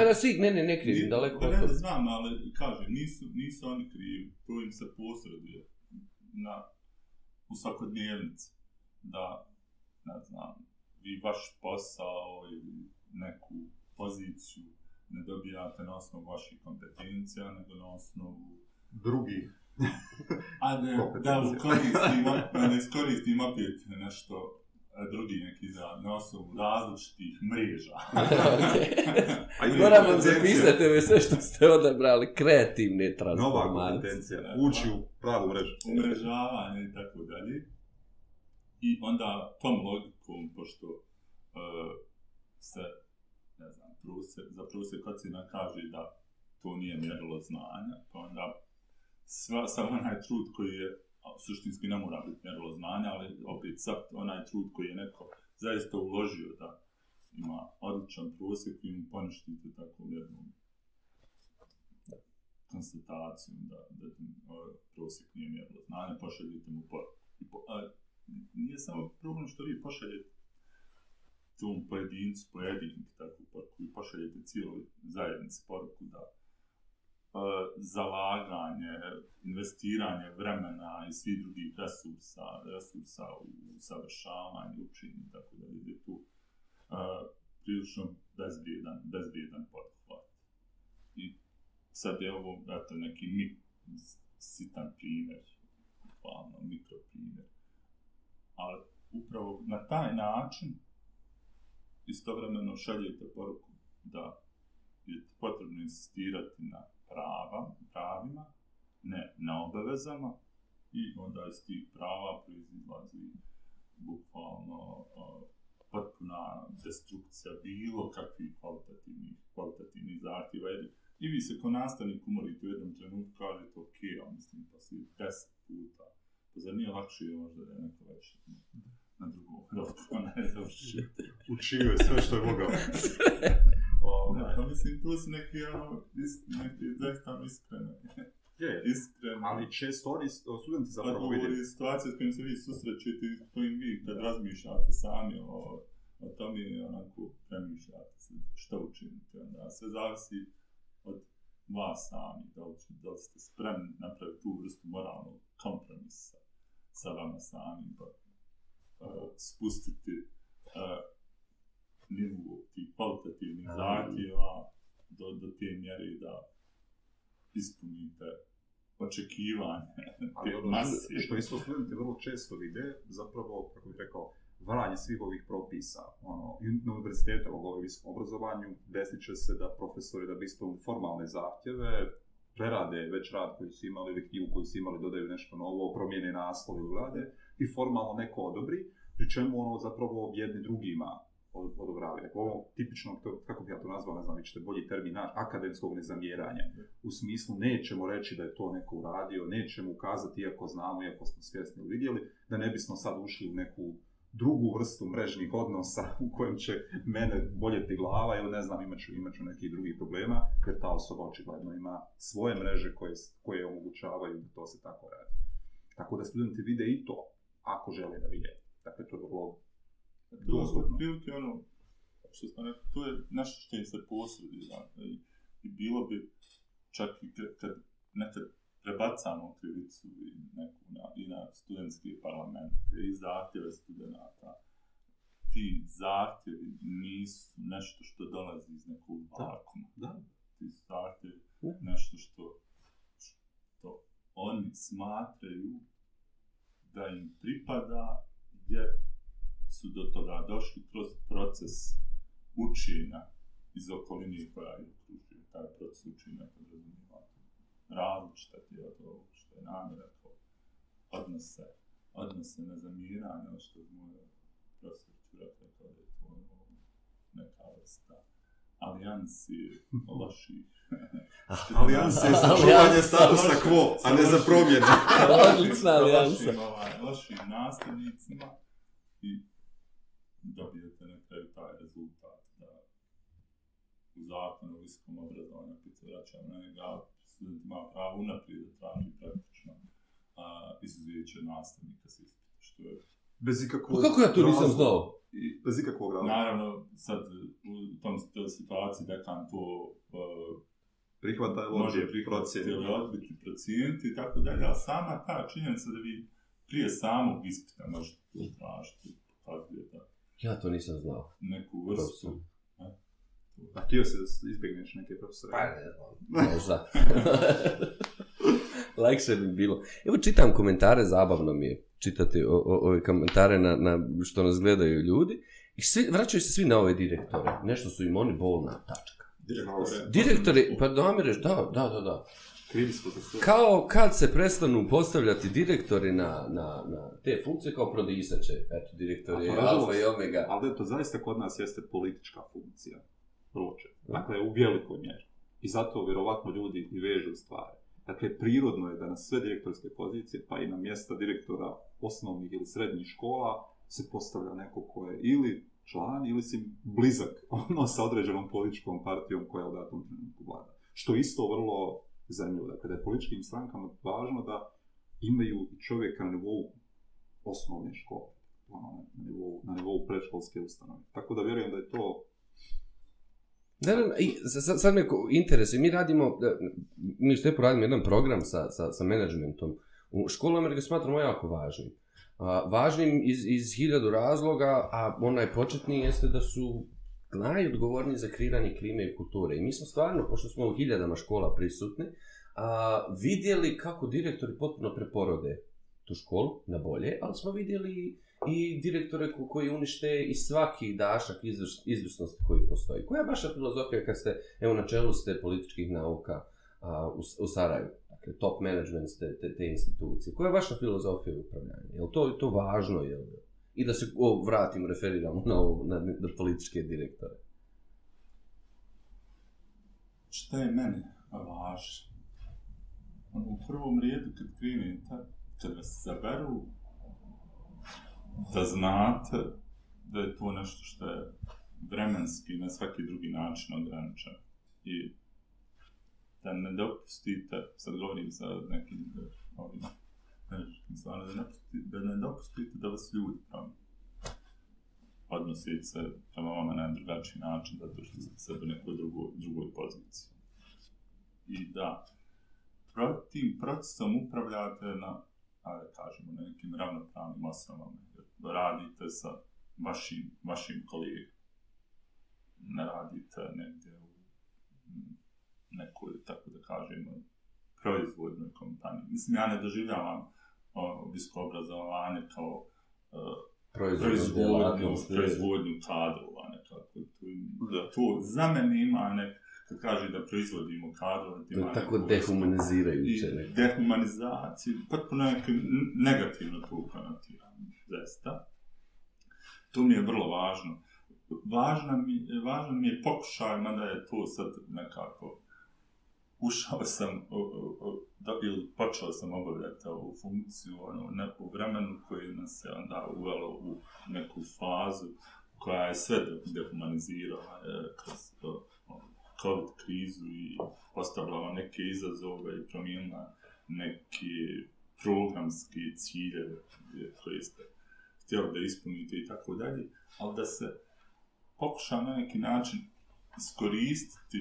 E, da si, ne, ne, ne krivim, Ni- daleko Pa od ne, toga. znam, ali kažem, nisu, nisu oni krivi. To im se posreduje na, u svakodnevnici. Da, ne znam, vi vaš posao ili neku poziciju ne dobijate na osnovu vaših kompetencija, nego na osnovu Drugi. A da, da da ne iskoristim opet nešto a, drugi neki za na osnovu različitih mreža. A ima Moram zapisati ove sve što ste odabrali, kreativne Nova transformacije. kompetencija. Ući u pravu mrežu. umrežavanje i tako dalje. I onda tom logikom, pošto uh, se, ne znam, prosjek, za prosjek ocjena kaže da to nije mjerilo znanja, pa onda sva, sav onaj trud koji je, suštinski ne mora biti mjerilo znanja, ali opet sad onaj trud koji je neko zaista uložio da ima odličan prosjek i mu poništite tako jednom konstatacijom da, da uh, prosjek nije mjerilo znanja, pošaljite mu poruku. Po, a, nije samo problem što vi pošaljete tom pojedincu, pojedinki takvu poruku i pošaljete cijeloj zajednici poruku da E, zalaganje, investiranje vremena i svih drugih resursa, resursa u savršavanju, učinju, tako da je tu uh, prilično bezbjedan, bezbjedan pothvat. I sad je ovo, eto, neki mi, sitan primjer, hvalno, mikro primjer. Ali upravo na taj način istovremeno šaljete poruku da je potrebno insistirati na prava, pravima, ne na obavezama i onda iz tih prava proizlazi bukvalno uh, potpuna destrukcija bilo kakvih kvalitativnih, kvalitativnih zahtjeva. Jer I vi se ko nastavnik umorite u jednom trenutku, kažete ok, a mislim pa si deset puta. Pa zar nije lakše možda da je neko već na drugom roku ne završi. Učio je sve što je mogao. Ne, pa mislim, tu su neki, ono, neki zaista iskrene, Je, je. iskrene Ali često oni, studenti zapravo vidi. i situacije s kojim se vi susrećete i s kojim vi kad razmišljate sami o, o tome, onako, premišljate se što učinite. Onda sve zavisi od vas sami, da li, da li ste spremni napraviti tu vrstu moralnog kompromisa sa vama sami, pa uh, spustiti uh, nivu tih kvalitativnih zahtjeva do, do te mjere da ispunite očekivanje Ali te ono mase. što, isto studenti vrlo često vide, zapravo, kako bih rekao, varanje svih ovih propisa. Ono, na univerzitetu, ovo govori visokom obrazovanju, desit će se da profesori da bi ispunili formalne zahtjeve, prerade već rad koji su imali ili knjigu koju su imali, dodaju nešto novo, promijene naslov ili urade i formalno neko odobri, pri čemu ono zapravo jedni drugima odobravaju. Dakle, ovo tipično, to, kako bi ja to nazvao, ne znam, vi ćete bolji termin akademskog nezamjeranja. U smislu, nećemo reći da je to neko uradio, nećemo ukazati, iako znamo, iako smo svjesni ili vidjeli, da ne bismo sad ušli u neku drugu vrstu mrežnih odnosa u kojem će mene boljeti glava ili ne znam, imaću, imaću nekih drugih problema, jer ta osoba očigledno ima svoje mreže koje, koje omogućavaju da to se tako radi. Tako da studenti vide i to, ako žele da vide. Dakle, to je vrlo To je dostupno. otprilike ono, što smo rekli, to je nešto što im se posredi, dakle, i, i bilo bi čak i kad, kad nekad prebacamo krivicu i, neku na, i na studentske parlamente i zahtjeve studenta, ti zahtjevi nisu nešto što dolazi iz nekog vakuma. Da. Ti su zahtjevi Ne. nešto što, što oni smatraju da im pripada jer su do toga došli kroz proces učenja iz okoline koja je okružuje. Taj proces učenja podrazumijeva različita tijela to što je namjera to odnose, odnose na zamiranje, što je moj profesor Čurak rekao da je to ono, neka vrsta alijansi loših. Alijanse je sačuvanje statusa quo, a ne za promjene. Odlična alijansa. Lošim, ovaj, lošim nastavnicima i dobijete na kraju taj rezultat da u zakonu o visokom obrazovanju, kad se vraćam na njega, student ima pravo unaprijed da traži praktično a, izuzeće nastavnika s ispita, što je Bez ikakvog Pa kako ja to nisam znao? i Bez ikakvog razloga. Naravno, sad u tom toj situaciji dekan to uh, Prihvata je može prihvatiti ili odbiti, procijeniti i tako dalje, ali sama ta činjenica da vi prije samog ispita možete to tražiti, pokazuje da Ja to nisam znao. neku vrstu. A htio da se izbjegneš neke profesore? Pa ne znam. Možda. Lakše bi bilo. Evo čitam komentare, zabavno mi je čitati o, o, ove komentare na, na što nas gledaju ljudi. I svi, vraćaju se svi na ove direktore. Nešto su im oni bolna tačka. direktore. Direktori, pa da, da, da, da. Kao kad se prestanu postavljati direktori na, na, na te funkcije, kao prodisaće. Eto, direktor je alfa i omega. Ali to zaista kod nas jeste politička funkcija. Prvo čet. Dakle, u velikoj mjeri. I zato vjerovatno ljudi i vežu stvari. Dakle, prirodno je da na sve direktorske pozicije, pa i na mjesta direktora osnovnih ili srednjih škola, se postavlja neko ko je ili član ili si blizak ono sa određenom političkom partijom koja u datom trenutku vlada. Što isto vrlo zanimljivo. Dakle, da je političkim strankama važno da imaju i čovjeka na nivou osnovne škole, ono, na nivou, na nivou predškolske ustanove. Tako da vjerujem da je to Da, da, i sad, sad me ko- interesuje, mi radimo, da, mi što je radimo jedan program sa, sa, sa menadžmentom u školama, jer ga smatramo jako važnim. A, važnim iz, iz hiljadu razloga, a onaj početni jeste da su najodgovorniji za kreiranje klime i kulture. I mi smo stvarno, pošto smo u hiljadama škola prisutni, a, vidjeli kako direktori potpuno preporode tu školu na bolje, ali smo vidjeli i direktore koji unište i svaki dašak izvrš- izvrsnosti koji postoji. Koja je vaša filozofija kad ste, evo na čelu ste političkih nauka a, u, u Sarajevu, dakle top management te, te, te institucije. Koja je vaša filozofija upravljanja? Je li to, to važno? Je li? I da se o, vratim, referiramo na, ovo, na, na političke direktore. Šta je meni važno? U prvom redu kad krenete, kad vas zaberu, da znate da je to nešto što je vremenski na svaki drugi način ograničeno. I da ne dopustite, sad govorim sa nekim ovim ovim stvarno, da ne, dopustite, da ne dopustite da vas ljudi promijene. Odnosite se prema vama na drugačiji način, zato što ste sad u nekoj drugoj, drugoj poziciji. I da pro, tim procesom upravljate na, ajde kažemo, na nekim ravnopravnim osnovama. Da radite sa vašim, vašim kolegom. Ne radite negdje u nekoj, tako da kažemo, proizvodnoj kompaniji. Mislim, ja ne doživljavam visoko obrazovanje kao uh, proizvodnju, proizvodnju kadrova nekako. To, Da. to za mene ima nek, kad kaže da proizvodimo kadrove, To ima tako dehumanizirajuće. i nekako. dehumanizaciju, potpuno neke n- negativno to konotirano, zaista. To mi je vrlo važno. Važno mi, važno mi je pokušaj, mada je to sad nekako ušao sam o, o, o, ili počeo sam obavljati ovu funkciju ono, ne, u vremenu koji nas je onda uvelo u neku fazu koja je sve dehumanizirala e, kroz to, ono, COVID krizu i postavljala neke izazove i promijenila neki programski ciljeve e, koje ste htjeli da ispunite i tako dalje, ali da se pokuša na neki način iskoristiti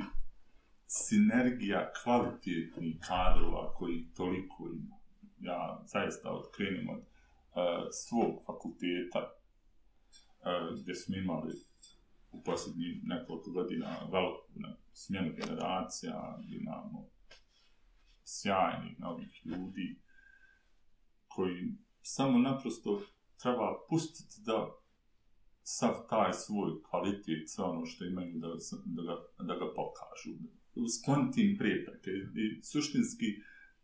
sinergija kvalitetnih kadrova koji toliko ima. Ja zaista otkrenim od uh, svog fakulteta uh, gdje smo imali u posljednjih nekoliko godina veliku ne, smjenu generacija, gdje imamo sjajnih novih ljudi koji samo naprosto treba pustiti da sav taj svoj kvalitet, sve ono što imaju da, da, ga, da ga pokažu. Skloniti im prepreke. I suštinski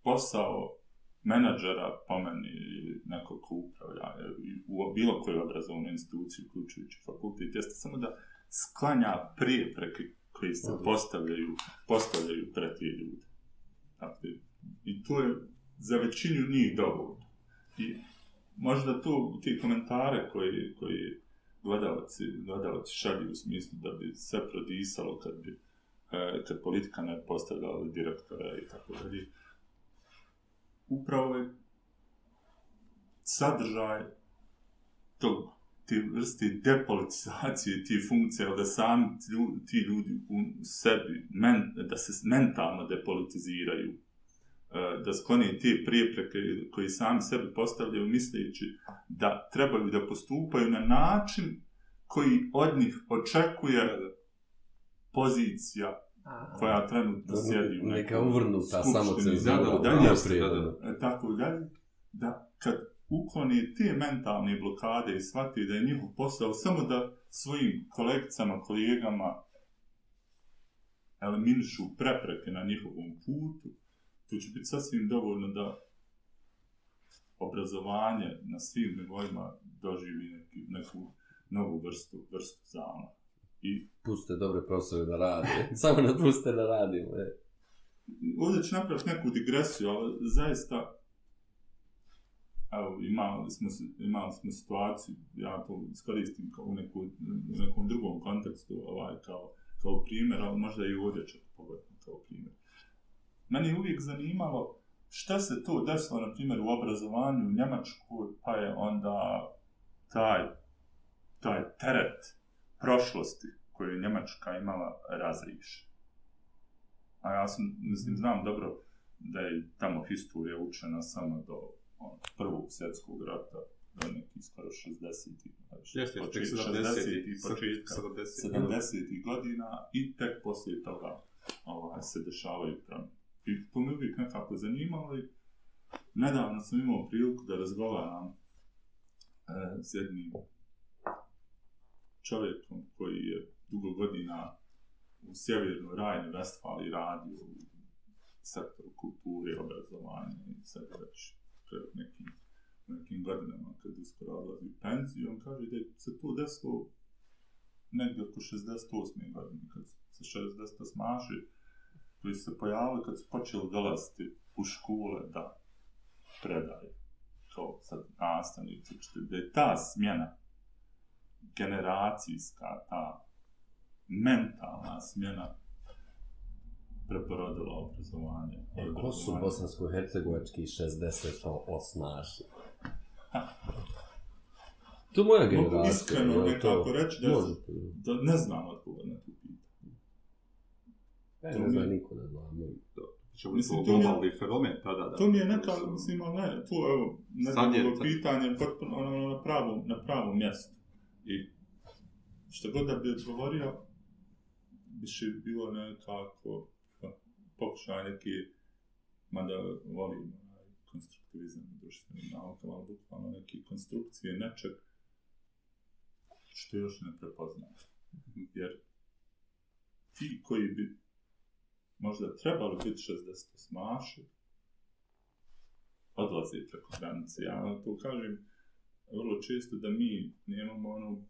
posao menadžera po meni ili nekog ko upravlja u bilo kojoj obrazovnoj instituciji, uključujući fakultet, jeste samo da sklanja prepreke koje se postavljaju, postavljaju pred te ljude. Dakle, I to je za većinu njih dovoljno. I možda to, ti komentare koji, koji gledalci, gledalci šalju u smislu da bi sve prodisalo kad bi e, kad politika ne postavljala direktora i tako dalje. Upravo je sadržaj tog ti vrste depolitizacije ti funkcija, da sami ti ljudi u sebi, men, da se mentalno depolitiziraju, e, da sklone te prijepreke koji sami sebi postavljaju misleći da trebaju da postupaju na način koji od njih očekuje pozicija koja trenutno sjedi u Neka uvrnuta samocenzura. da, da, da, Nije jeste, prirodno. e, tako dalje, da kad ukloni te mentalne blokade i shvati da je njihov posao samo da svojim kolegicama, kolegama eliminišu prepreke na njihovom putu, to će biti sasvim dovoljno da obrazovanje na svim nivoima doživi neki, neku novu vrstu, vrstu zama. I Puste dobre profesore da rade. Samo ne puste da radimo. E. ovdje ću napraviti neku digresiju, ali zaista evo, imali smo, imali smo situaciju, ja to iskoristim kao u, neku, u nekom drugom kontekstu, ovaj, kao, kao primjer, ali možda i ovdje ću to pogledati kao primjer. Meni je uvijek zanimalo šta se to desilo, na primjer, u obrazovanju u Njemačkoj, pa je onda taj, taj teret prošlosti koju je Njemačka imala razrišen. A ja sam, mislim, znam dobro da je tamo historija učena samo do ono, prvog svjetskog rata, do nekih skoro 60-ih, znači, Jeste, tek počet- 70 60-ih, početka 70 70-ih godina i tek poslije toga ovaj, se dešavaju promjene. I to me uvijek nekako zanimalo i nedavno sam imao priliku da razgovaram e, s jednim čovjekom koji je dugo godina u sjevernoj Rajni Vestfali radio u sektoru kulture obrazovanja i sve je već pred nekim, nekim godinama kad uskoro odlazi u penziju, on kaže da se to desilo negdje oko 68. godine, kad se 60 smaži, koji se pojavili kad su počeli dolaziti u škole da predaju to sad nastavnici, učitelji, da je ta smjena generacijska, ta mentalna smjena preporodila obrazovanje. E, ko su bosansko-hercegovački 60 to osnaši? To moja Mogu generacija. iskreno jel nekako to? reći da, Možete. da ne znam odgovor na tu pitanje. E, To ne mi- zna niko, ne zna. ne. Ćemo Mislim, to to mi je- globalni fenomen tada. Da, To mi je neka, mislim, ali ne, to evo, ne znam, je- pitanje potpuno ono, na pravom, na pravom mjestu. I što god da bi odgovorio, više bi bilo nekako pa, pokušaj neki, mada volim onaj konstruktivizam u društvenim naukama, ali bukvalno neke konstrukcije nečeg što još ne prepoznam. Jer ti koji bi možda trebali biti 60 smaši, odlaze preko granice. Ja to kažem vrlo često da mi nemamo ono,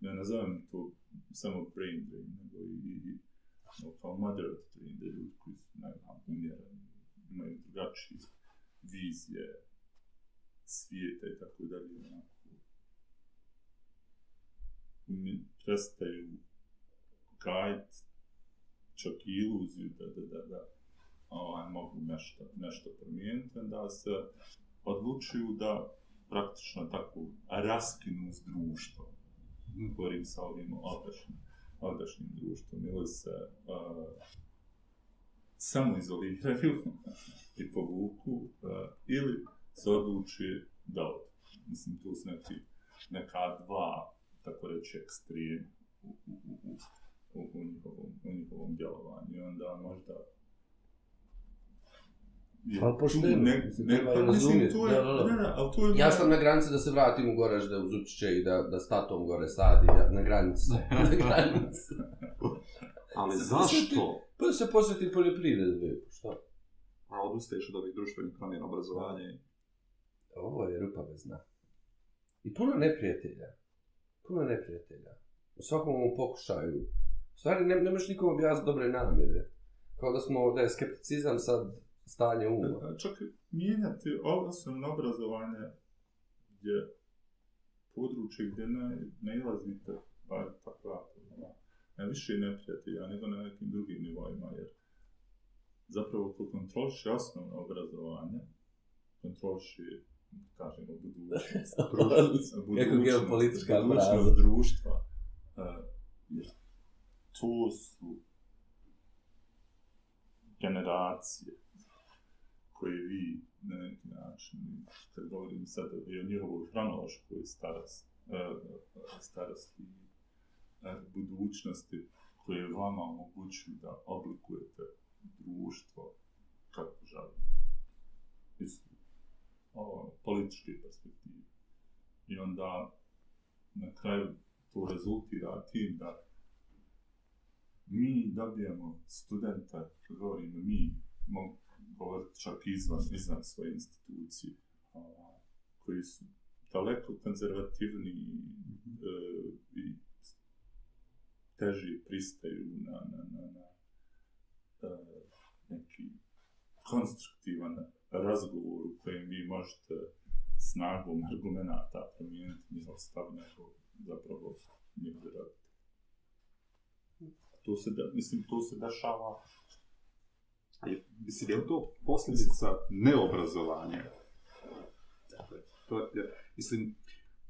ja nazovem to samo brain drain, nego i, i no, kao moderate drain, da ljudi koji su, ne znam, umjereni, imaju drugačije vizije svijeta i tako dalje, onako, mi prestaju gajiti čak i iluziju da, da, da, da ovaj, mogu nešto, nešto promijeniti, da se odlučuju da praktično tako raskinu s društvom. Govorim sa ovim odašnjim, odašnjim društvom ili se uh, samo izoliraju i povuku uh, ili se odluči da odu. Mislim, tu su neki, neka dva, tako reći, ekstrema u, u, u, u, u, u, njihovom, u njihovom djelovanju. I onda možda tu pošteno, ne, ne, treba pa mislim, razumjeti, to je, da, da, da. da, da, ali to je... Ja sam na granici da se vratim u Goražde uz Učiće i da, da s tatom gore sadi, ja, na granici. na granici. Ali zašto? Pa da se posveti poljoprivredi, šta? A odustaješ od ovih društvenih promjena obrazovanja i... Ovo je rupa bez dna. I puno neprijatelja. Puno neprijatelja. U svakom ovom pokušaju. U stvari, ne, ne možeš nikom objasniti dobre namjere. Kao da smo, da je skepticizam sad stanje uma. A Čak mijenjati osnovno obrazovanje je područje gdje ne, ne ilazite, bar tako ja to znam, na više neprijatelja nego na nekim drugim nivoima, jer zapravo ko kontroliše osnovno obrazovanje, kontroliše, kažemo, budućnost, Kako geopolitička budućnost društva, uh, jer to su generacije koje vi na neki način, kad govorim sad i o njihovoj hronološkoj e, starosti, starosti budućnosti koje vama omogućuju da oblikujete društvo kako želite. Iz ovo, političke perspektive. I onda na kraju to rezultira tim da mi dobijemo studenta, govorimo mi, mogu čak izvan, izvan svoje institucije, a, koji su daleko konzervativni e, i teži pristaju na, na, na, na e, neki konstruktivan razgovor u kojem vi možete snagom argumenta promijeniti njihov stav nego zapravo njihov rad. To se, da, mislim, to se dešava mislim, je li to posljedica neobrazovanja? Dakle, to je, mislim,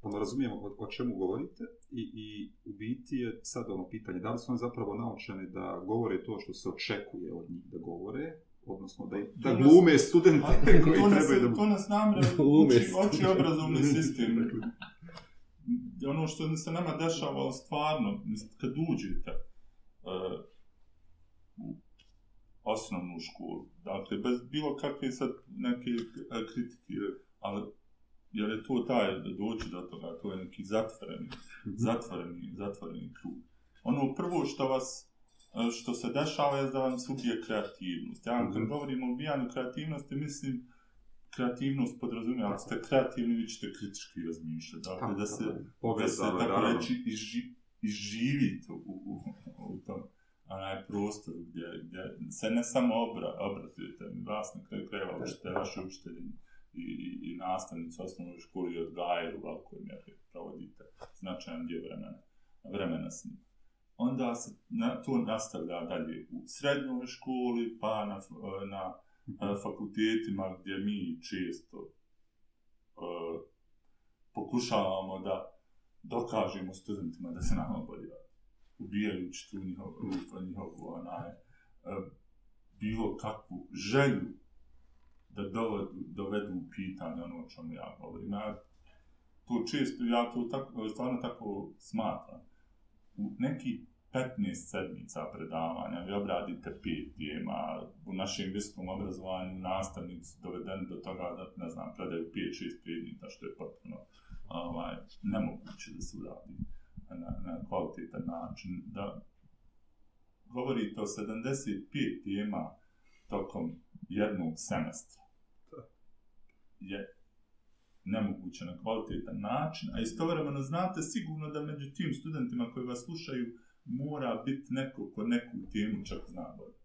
ono razumijemo o, o čemu govorite i, i u biti je sad ono pitanje, da li su oni zapravo naučeni da govore to što se očekuje od njih da govore, odnosno da, da nas- glume studente A, koji nas, trebaju da... to nas namre Glume uči, studente. uči obrazovni sistem. Ono što se nama dešava stvarno, mislim, kad uđete uh, osnovnu školu, dakle, bez bilo kakve sad neke eh, kritike, ali jer je to taj doći do toga, to je neki zatvoreni, zatvoreni, zatvoreni krug. Ono prvo što vas e, što se dešava je da vam se ubije kreativnost. Ja kad Mhm. govorim o ubijanju kreativnosti, mislim kreativnost podrazumije, ako ste kreativni, vi ćete kritički razmišljati. Dakle, da se, da se tako naravno. reći, iži, iživite u, u, u tom onaj prostor gdje, gdje se ne samo obra, obrazujete, vas na kraju krajeva učite, vaši učitelji i, i, i nastavnici osnovnoj školi odgajaju u velikoj mjeri, provodite značajan dio vremena, vremena s njim. Onda se na, to nastavlja dalje u srednjoj školi, pa na, f- na e, fakultetima gdje mi često e, pokušavamo da dokažemo studentima da se nama bolje. Ubijajući tu njihovu, njihovu onaj, e, bilo kakvu želju da dovedu, dovedu u pitanje ono o čemu ja govorim. Ja to često, ja to tako, stvarno tako smatram. U neki 15 sedmica predavanja vi obradite pet tema, u našem visokom obrazovanju nastavnici dovedeni do toga da, ne znam, predaju 5-6 predmeta, što je potpuno ovaj, nemoguće da se uradi na, na kvalitetan način. Da govorite o 75 tema tokom jednog semestra je nemoguće na kvalitetan način, a istovremeno znate sigurno da među tim studentima koji vas slušaju mora biti neko ko neku temu čak zna bolje.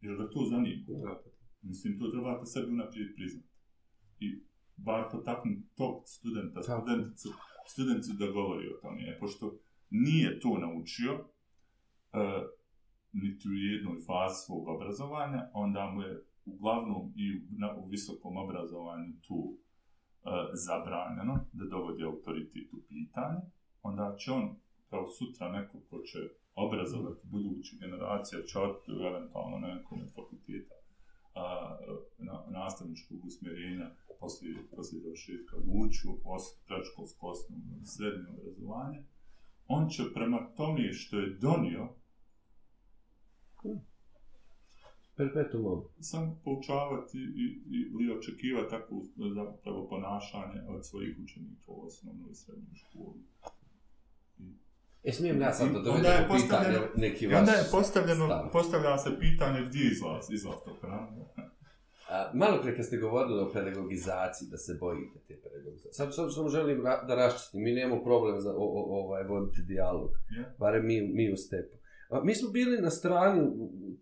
Jer ga to zanima. Da. Mislim, to trebate sebi unaprijed priznati. I bar potaknuti tog studenta, studenticu, studentu da govori o tome. Pošto nije to naučio, e, niti u jednoj fazi svog obrazovanja, onda mu je uglavnom i u, na, u visokom obrazovanju tu e, zabranjeno da dovodi autoritet u pitanje, onda će on kao sutra neko ko će obrazovati buduću generaciju, će otići eventualno na nekom fakulteta a, na, nastavničkog usmjerenja poslije, poslije završetka ući u os, predškolsko osnovno i srednje obrazovanje, on će prema tome što je donio Perpetuum samo poučavati i, i, ili očekivati takvo zapravo ponašanje od svojih učenika u osnovnoj i srednjoj školi. E, smijem ja sad da dovedem u pitanje postavljeno- neki vaš onda je postavljeno, stav. postavlja se pitanje gdje je izlaz, izlaz tog hrana. A, malo prije kad ste govorili o pedagogizaciji, da se bojite te pedagogizacije. Sad, sad samo želim ra- da raščistim, mi nemamo problem za o, o, ovaj, voditi dijalog, Je. barem mi, mi u stepu. A, mi smo bili na strani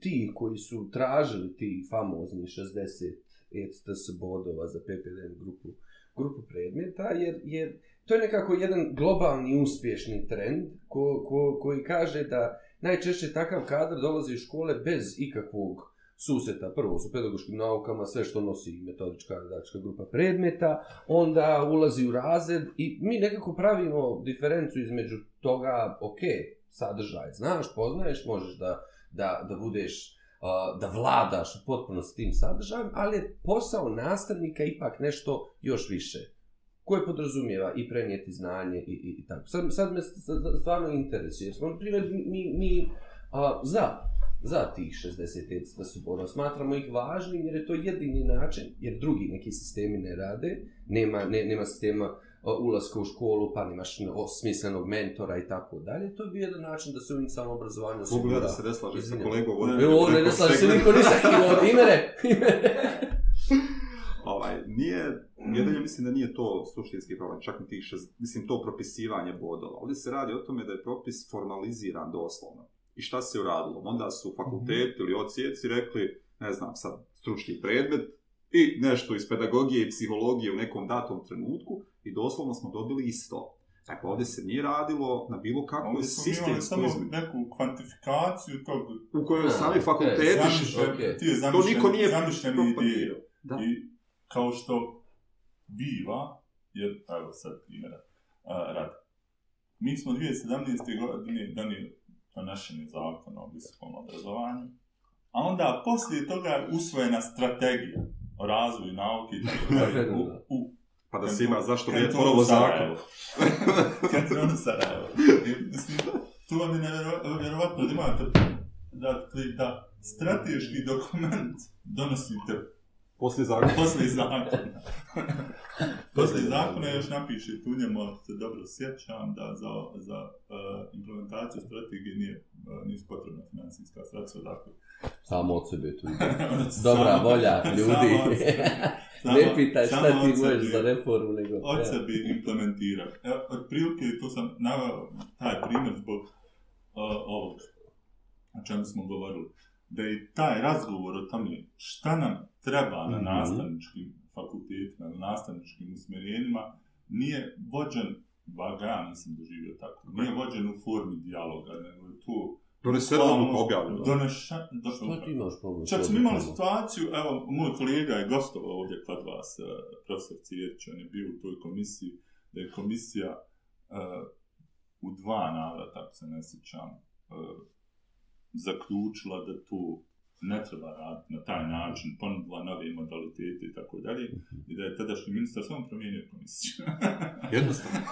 ti koji su tražili ti famozni 60 ECTS bodova za PPDN grupu, grupu predmeta, jer, jer to je nekako jedan globalni uspješni trend ko, ko, koji kaže da najčešće takav kadar dolazi iz škole bez ikakvog suseta prvo su pedagoškim naukama, sve što nosi metodička didaktička grupa predmeta, onda ulazi u razred i mi nekako pravimo diferencu između toga, ok, sadržaj, znaš, poznaješ, možeš da, da, da budeš, da vladaš potpuno s tim sadržajem, ali je posao nastavnika ipak nešto još više koje podrazumijeva i prenijeti znanje i, i, i tako. Sad, sad me sad stvarno interesuje, jer smo, na primjer, mi, mi a, za za tih 60 ECTA subora. Smatramo ih važnim jer je to jedini način, jer drugi neki sistemi ne rade, nema, ne, nema sistema ulaska u školu, pa nemaš smislenog mentora i tako dalje. To je bio jedan način da se u inicijalnom obrazovanju Mogu osigura. da se ne slažem sa kolegom. Evo, ovdje ne slaže se niko ništa kivo, imere, imere. Ovaj, nije, jedan ja mislim da nije to suštinski problem, čak ni tih šest, mislim to propisivanje bodova. Ovdje se radi o tome da je propis formaliziran doslovno. I šta se uradilo? Onda su fakulteti ili ocijeci rekli, ne znam sad, stručni predmet i nešto iz pedagogije i psihologije u nekom datom trenutku i doslovno smo dobili isto. Dakle, ovdje se nije radilo na bilo smo imali sistemskoj samo neku kvantifikaciju tog u kojoj sami e, fakulteti... zamišljen, okej. ti je To niko zamišljeni, nije propagirao. ideje. Da. I kao što biva, jer, evo sad primjera, a, rad. Mi smo 2017. godine donijeli donešeni zakon o visokom obrazovanju, a onda poslije toga je usvojena strategija o razvoju nauke i tako u, u Pa da se ima zašto nije to ponovo zakon. Katronu Sarajevo. Mislim, tu vam je nevjerovatno da imate dakle, da strateški dokument donosite Poslije zakona. Poslije zakona. Poslije zakona još napišete u njemu, se dobro sjećam, da za, za uh, implementaciju strategije nije, uh, nisu potrebna financijska sredstva, dakle. Samo od sebe tu. Dobra volja ljudi. Samo od sebe. Samo- ne pitaj šta samo ti od možeš sebe. za reformu, nego... od Ja. sebi implementirati. Evo, otprilike tu sam naveo taj primjer zbog uh, ovog o čemu smo govorili. Da je taj razgovor o tome šta nam treba na Mhm. nastavničkim fakultetima, na nastavničkim usmjerenjima, nije vođen, ba ga ja nisam doživio tako, nije vođen u formi dijaloga, nego je tu Donesena odluka objavljena. Donešen, Šta ti imaš problem? Čak smo imali situaciju, evo, moj kolega je gostovao ovdje kod vas, eh, profesor Cijerić, on je bio u toj komisiji, da je komisija eh, u dva navrata, ako se ne sjećam, eh, zaključila da tu ne treba raditi na taj način, ponudila nove modalitete i tako dalje, i da je tadašnji ministar samo promijenio komisiju. Jednostavno.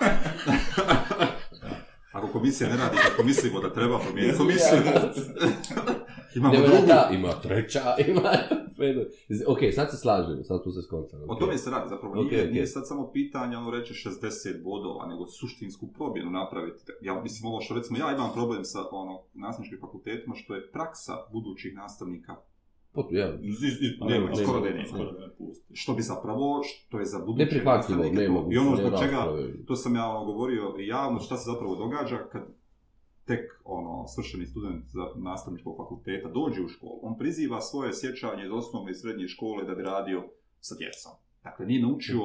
Ako komisija ne radi kako mislimo da treba promijeniti komisiju, imamo drugu. ima treća, ima... ok, sad se slažemo, sad smo se skontali. O tome se radi, zapravo Ok, nije, ok. nije sad samo pitanje, ono reče 60 bodova, nego suštinsku promjenu napraviti. Ja mislim ovo što recimo ja imam problem sa ono, nastavničkim fakultetima, što je praksa budućih nastavnika, Pot, ja, Iz- iz- iz- Nema, nema, skoro da skoro- nema. skoro da ne pusti. što bi zapravo, što je za buduće neprihvatljivo, nastavnike ne mogu. I ono ne zbog čega, to sam ja ono, govorio javno, šta se zapravo događa kad tek ono, svršeni student za nastavničkog fakulteta dođe u školu, on priziva svoje sjećanje iz osnovne i srednje škole da bi radio sa djecom. Dakle, nije naučio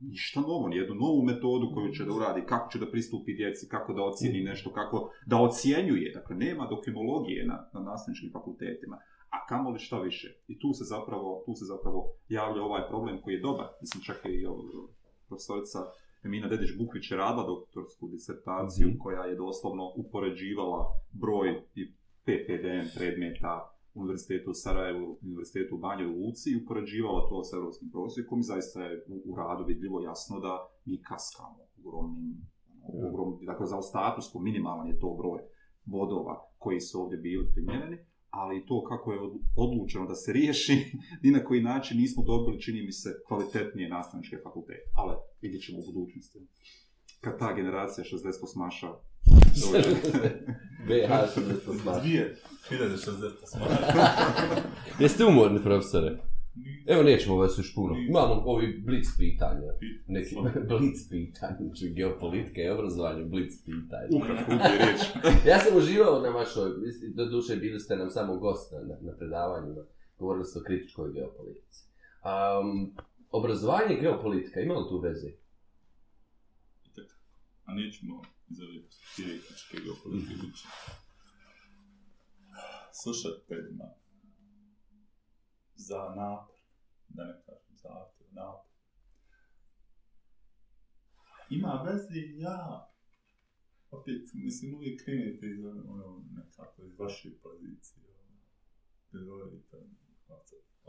ništa novo, nijednu novu metodu koju će da uradi, kako će da pristupi djeci, kako da ocjeni nešto, kako da ocjenjuje. Dakle, nema dokimologije na, na nastavničkim fakultetima, a kamoli šta više. I tu se zapravo, tu se zapravo javlja ovaj problem koji je dobar. Mislim, čak je i ovo, profesorica Emina Dedić-Bukvić je radila doktorsku disertaciju Mhm. koja je doslovno upoređivala broj i PPDN predmeta u Univerzitetu u Sarajevu, Univerzitetu u Banjoj Luci i upoređivala to sa europskim prosjekom i zaista je u, u radu vidljivo jasno da mi kaskamo ogromnim, Ja. ogromnim dakle za ostatusku minimalan je to broj bodova koji su ovdje bili primjereni, ali to kako je od- odlučeno da se riješi, ni na koji način nismo dobili, čini mi se, kvalitetnije nastavničke fakultete. Ali vidjet ćemo u budućnosti. Kad ta generacija 68-maša dođe. BH 60 smara. 2060 Jeste umorni, profesore? Evo nećemo vas još puno. Imamo ovi blic pitanja. Neki blic pitanja, znači geopolitika i obrazovanje, blic pitanja. Ukratko, ubije riječ. Ja sam uživao na vašoj, do duše bili ste nam samo gost na, na predavanjima, govorili ste o kritičkoj geopolitici. Um, obrazovanje i geopolitika, ima li tu veze? A nećemo iz ove kritičke geopolitike biti. Slušateljima za napor, da ne kažem zahtjev, napor. Ima veze ja, opet, mislim, uvijek krenete iz ono, ono, nekako, iz vaše pozicije, ono, gdje govorite, ono,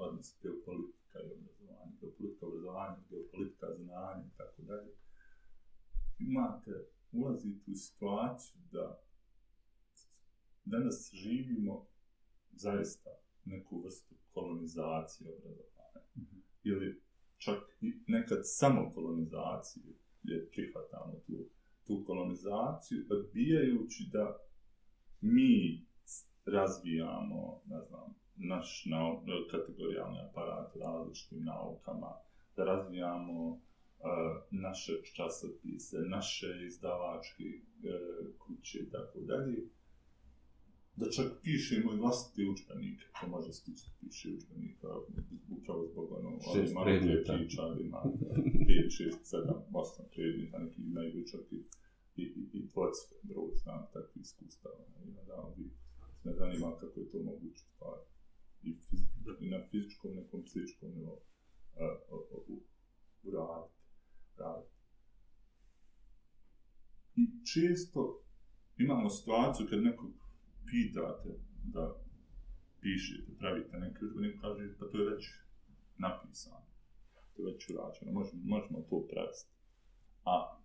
odnos geopolitika i obrazovanje, geopolitika obrazovanja, geopolitika znanja i tako dalje. Imate, ulazite u situaciju da danas živimo zaista neku vrstu kolonizacije obrazovanja. Ili čak nekad samo kolonizacije, gdje prihvatamo tu, tu kolonizaciju, odbijajući da mi razvijamo, ne znam, naš nau, kategorijalni aparat različitim naukama, da razvijamo uh, naše časopise, naše izdavačke uh, kuće i tako dalje, da čak pišemo i vlastite učbenike, ko može stići da piše učbenika, upravo zbog ono, ali Šest malo predmeta. te priča, ali ima 5, 6, 7, 8 predmeta, neki imaju čak i, i, i, i dvocke, drugo znam, takvi iskustava, ne zanima kako je to moguće stvari. I, fiz, i na fizičkom, nekom psihičkom nivou, uraditi, raditi. I često imamo situaciju kad nekog pitate da pišete, pravite neki udžbenik, kaže pa to je već napisano, to je već urađeno, možemo, možemo to prevesti. A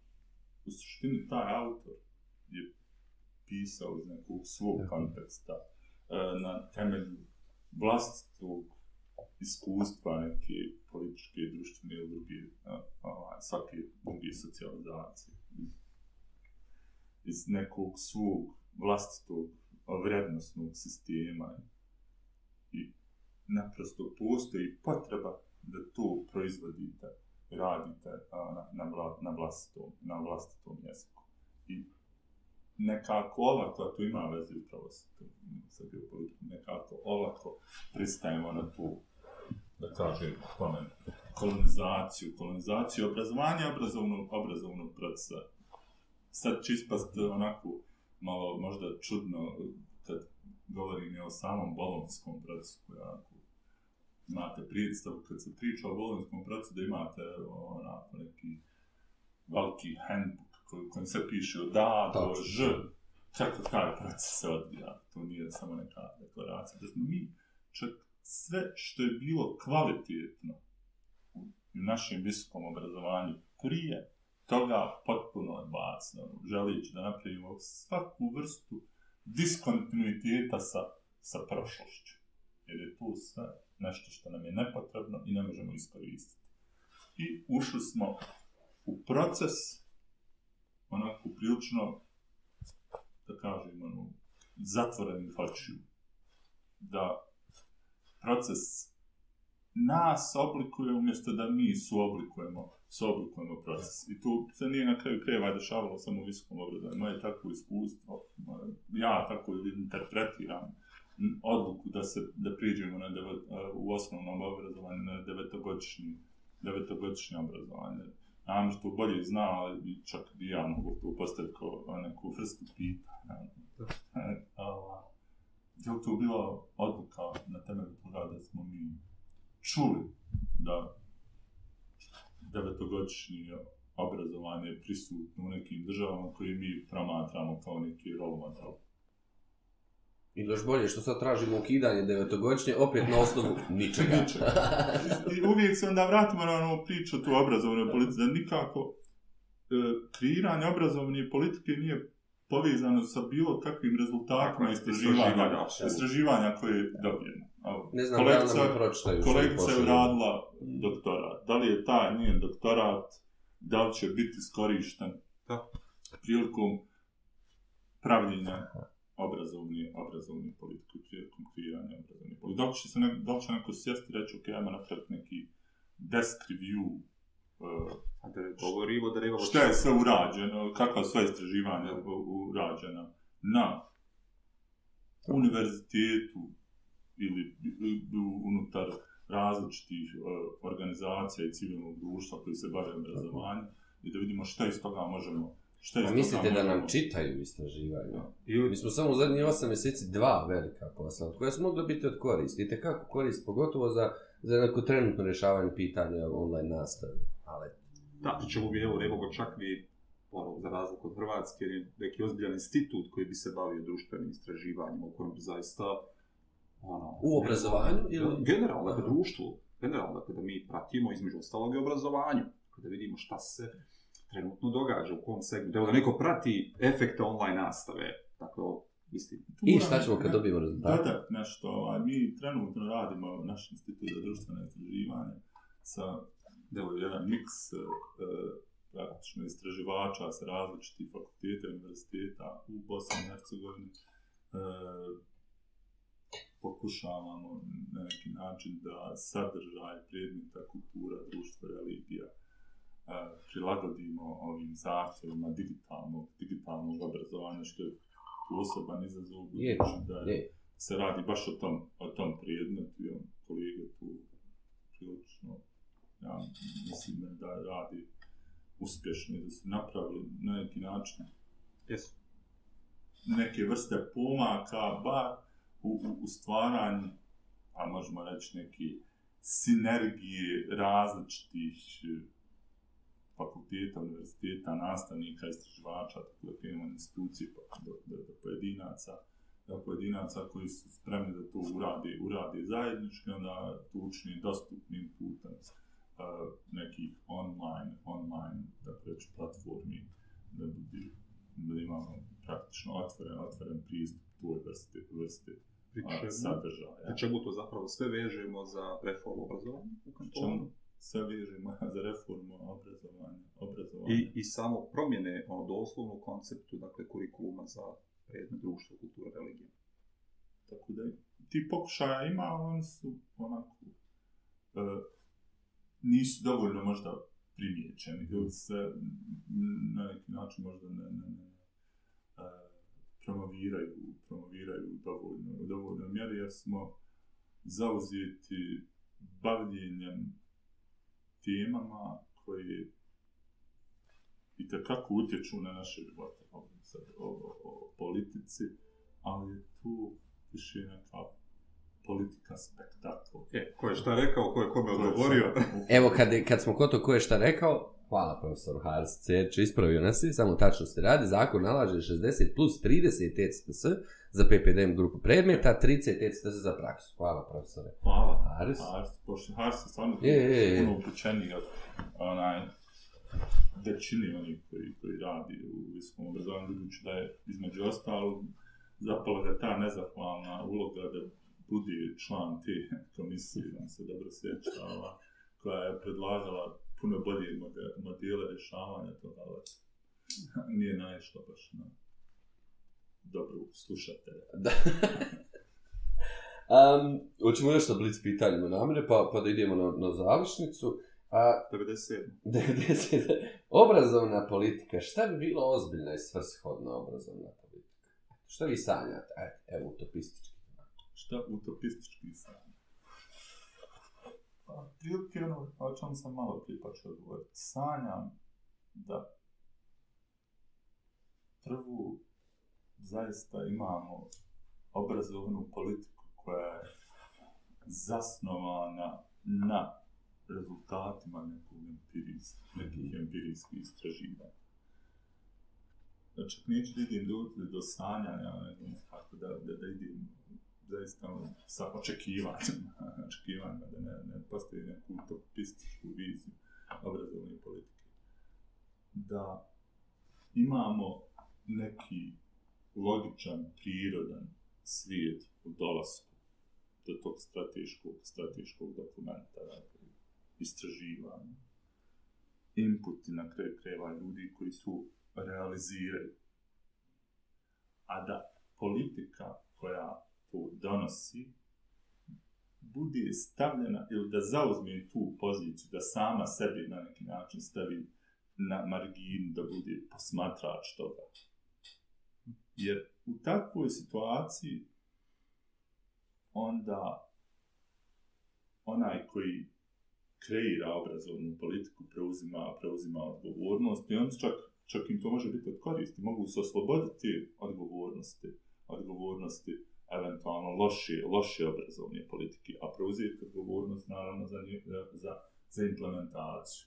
u suštini taj autor je pisao iz nekog svog konteksta, e, na temelju vlastitog iskustva neke političke, društvene ili druge, a, svake druge socijalizacije. Iz, iz nekog svog vlastitog vrednostnog sistema i naprosto postoji potreba da to proizvodite, radite a, na, na, na, vlastitom, na vlastitom jeziku. I nekako olako, to ima veze upravo sa, sa geopolitikom, nekako olako pristajemo na tu, da kažem, pomen, kolonizaciju, kolonizaciju obrazovanja, obrazovnog, obrazovnog procesa. Sad će ispast pa onako malo možda čudno kad govorim i o samom bolonskom procesu, koji onako imate predstavu, kad se priča o bolonskom procesu, da imate onako neki veliki handbook koji, kojim se piše od A do Tačno. Ž, kako taj proces se odvija. To nije samo neka deklaracija. Da smo mi čak sve što je bilo kvalitetno u našem visokom obrazovanju prije toga potpuno odbacno, želeći da napravimo svaku vrstu diskontinuiteta sa, sa prošlošću. Jer je to sve nešto što nam je nepotrebno i ne možemo iskoristiti. I ušli smo u proces onako prilično, da kažem, ono, zatvorenih fačiju. Da proces nas oblikuje umjesto da mi suoblikujemo, suoblikujemo proces. I tu se nije na kraju krajeva dešavalo samo u visokom obrazovanju. Moje takvo iskustvo, ja tako interpretiram odluku da se da priđemo na devet, u osnovnom obrazovanju na devetogodišnji devetogodišnje obrazovanje. Nam što bolje zna, ali čak i ja mogu to postaviti kao neku vrstu pitanja. Je li to bila odluka na temelju toga da smo mi čuli da devetogodišnje obrazovanje je prisutno u nekim državama koje mi promatramo kao neki role model. I još bolje što sad tražimo ukidanje devetogodišnje, opet na osnovu ničega. Ničega. I uvijek se onda vratimo na onu priču tu obrazovnoj politici, da nikako e, kreiranje obrazovne politike nije povezano sa bilo kakvim rezultatima Istraživanja, istraživanja, koje dobijemo. Evo, Ne znam, da li kolegica, nam pročitaju što kolegica je pošalju. uradila doktorat. Da li je taj njen doktorat, da li će biti iskorišten Da. prilikom pravljenja politike, prilikom kreiranja obrazovne politike. Da li će, se ne, da li će neko sjesti i reći, ok, ajmo napraviti neki desk review, uh, A da govorimo da nemamo... šta je sve urađeno, kakva sva istraživanja urađena na univerzitetu ili unutar različitih e, organizacija i civilnog društva koji se bave obrazovanjem i da vidimo šta iz toga možemo šta A toga mislite da nam čitaju istraživanja? Ili Mi smo samo u zadnjih 8 mjeseci dva velika posla, koja su mogla biti od koristi. I kako korist, pogotovo za, za neko trenutno rješavanje pitanja online nastave. Ali, Da, pri čemu bi, evo, ne mogo čak ni, ono, za razliku od Hrvatske, neki ozbiljan institut koji bi se bavio društvenim istraživanjima, u kojem bi zaista, ono... U obrazovanju ili- Generalno, dakle, društvu. Generalno, dakle, da mi pratimo između ostalog i obrazovanju. Da vidimo šta se trenutno događa, u kom segmentu. Evo, da neko prati efekte online nastave. Dakle, o, isti. I šta ćemo kad dobijemo rezultate? Dodat nešto, ovaj, mi trenutno radimo naš institut za društvene istraživanje sa evo, jedan miks e, praktično istraživača sa različitih fakulteta i univerziteta u Bosni i Hercegovini. E, pokušavamo na neki način da sadržaj predmeta kultura, društva, religija e, prilagodimo ovim zahtjevima digitalnog, digitalnog obrazovanja, što je poseban izazov, Je, budući da je je. se radi baš o tom, o tom predmetu i on kolege tu prilično, ja mislim da radi uspješno i da su napravili na neki način Jesu. neke vrste pomaka, bar u, u, u stvaranju, a možemo reći neki sinergije različitih eh, fakulteta, univerziteta, nastavnika, istraživača, tako da krenemo institucije pa do, do, do pojedinaca, do pojedinaca koji su spremni da to urade, urade zajednički, onda to učini dostupnim putem uh, nekih online, online, da reći, platformi, da, bi, da imamo praktično otvoren, otvoren pristup toj vrste, vrste Pri a, čemu, sadržaja. pri čemu to zapravo sve vežemo za reformu obrazovanja u kantonu. Sve vežemo za reformu obrazovanja, obrazovanja. I, I samo promjene, ono, doslovno u konceptu, dakle, kurikuluma za predmet društva, kultura, religija. Tako da ti pokušaja ima, oni su onako, e, nisu dovoljno možda primijećeni, ili se m, na neki način možda ne, ne, ne e, promoviraju, promoviraju dovoljno, u dovoljnoj mjeri, jer smo zauzeti bavljenjem temama koje i tekako utječu na naše živote, o, sad, o, o, o politici, ali je tu više neka politika spektakl. E, ko je šta rekao, ko je kome odgovorio. Evo, kad, kad smo kod to ko je šta rekao, hvala profesor Hars Cerč, ispravio nas je, samo tačno se radi, zakon nalaže 60 plus 30 ECTS za PPDM grupu predmeta, 30 ECTS za praksu. Hvala profesore. Hvala. Haris? Hars, pošto Hars je stvarno Je, je, je. puno upućeniji od onaj većini onih koji, koji radi u visokom obrazovanju, budući da je između ostalog zapala da ta nezahvalna uloga da bude član te komisije, da se dobro sjeća, koja je predlagala puno bolje modele, rješavanja toga, ali nije naišla baš na dobrog slušatelja. Da. um, hoćemo još sa blic pitanjima namere, pa, pa da idemo na, na završnicu. A, 97. 90. Obrazovna politika. Šta bi bilo ozbiljna i svrshodna obrazovna politika? Šta vi sanjate? Ajde, evo, utopistički. Šta utopistički san? Prilike ono, o čemu sam malo prije počeo govoriti. Sanjam da prvu zaista imamo obrazovnu politiku koja je zasnovana na rezultatima nekog empirijs, nekih empirijskih istraživanja. Znači, neću da idem do, do sanjanja, ne znam kako da, da, da idem zaista ono, sa očekivanjima, očekivanjima da ne, ne postoji neku utopističku viziju obrazovne politike. Da imamo neki logičan, prirodan svijet u dolasku do tog strateškog, strateškog dokumenta, dakle, istraživanja. Inputi na kraju kreva ljudi koji su realiziraju. A da politika koja to donosi bude stavljena ili da zauzme tu poziciju, da sama sebi na neki način stavi na marginu, da bude posmatrač toga. Jer u takvoj situaciji onda onaj koji kreira obrazovnu politiku preuzima, preuzima odgovornost i on čak, čak im to može biti od koristi. Mogu se osloboditi odgovornosti, odgovornosti eventualno loše, loše obrazovne politike, a preuzeti odgovornost naravno za, nje, za, za implementaciju.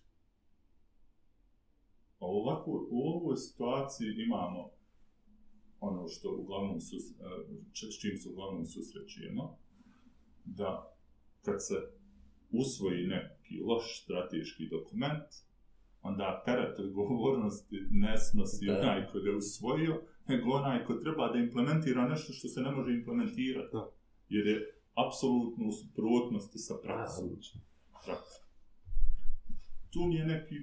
A ovako, u ovoj situaciji imamo ono što uglavnom sus, s čim se uglavnom susrećujemo, da kad se usvoji neki loš strateški dokument, onda teret odgovornosti ne snosi onaj ko ga usvojio, nego onaj ko treba da implementira nešto što se ne može implementirati. Da. Jer je apsolutno u suprotnosti sa praksom. Praksom. Tu mi je neki,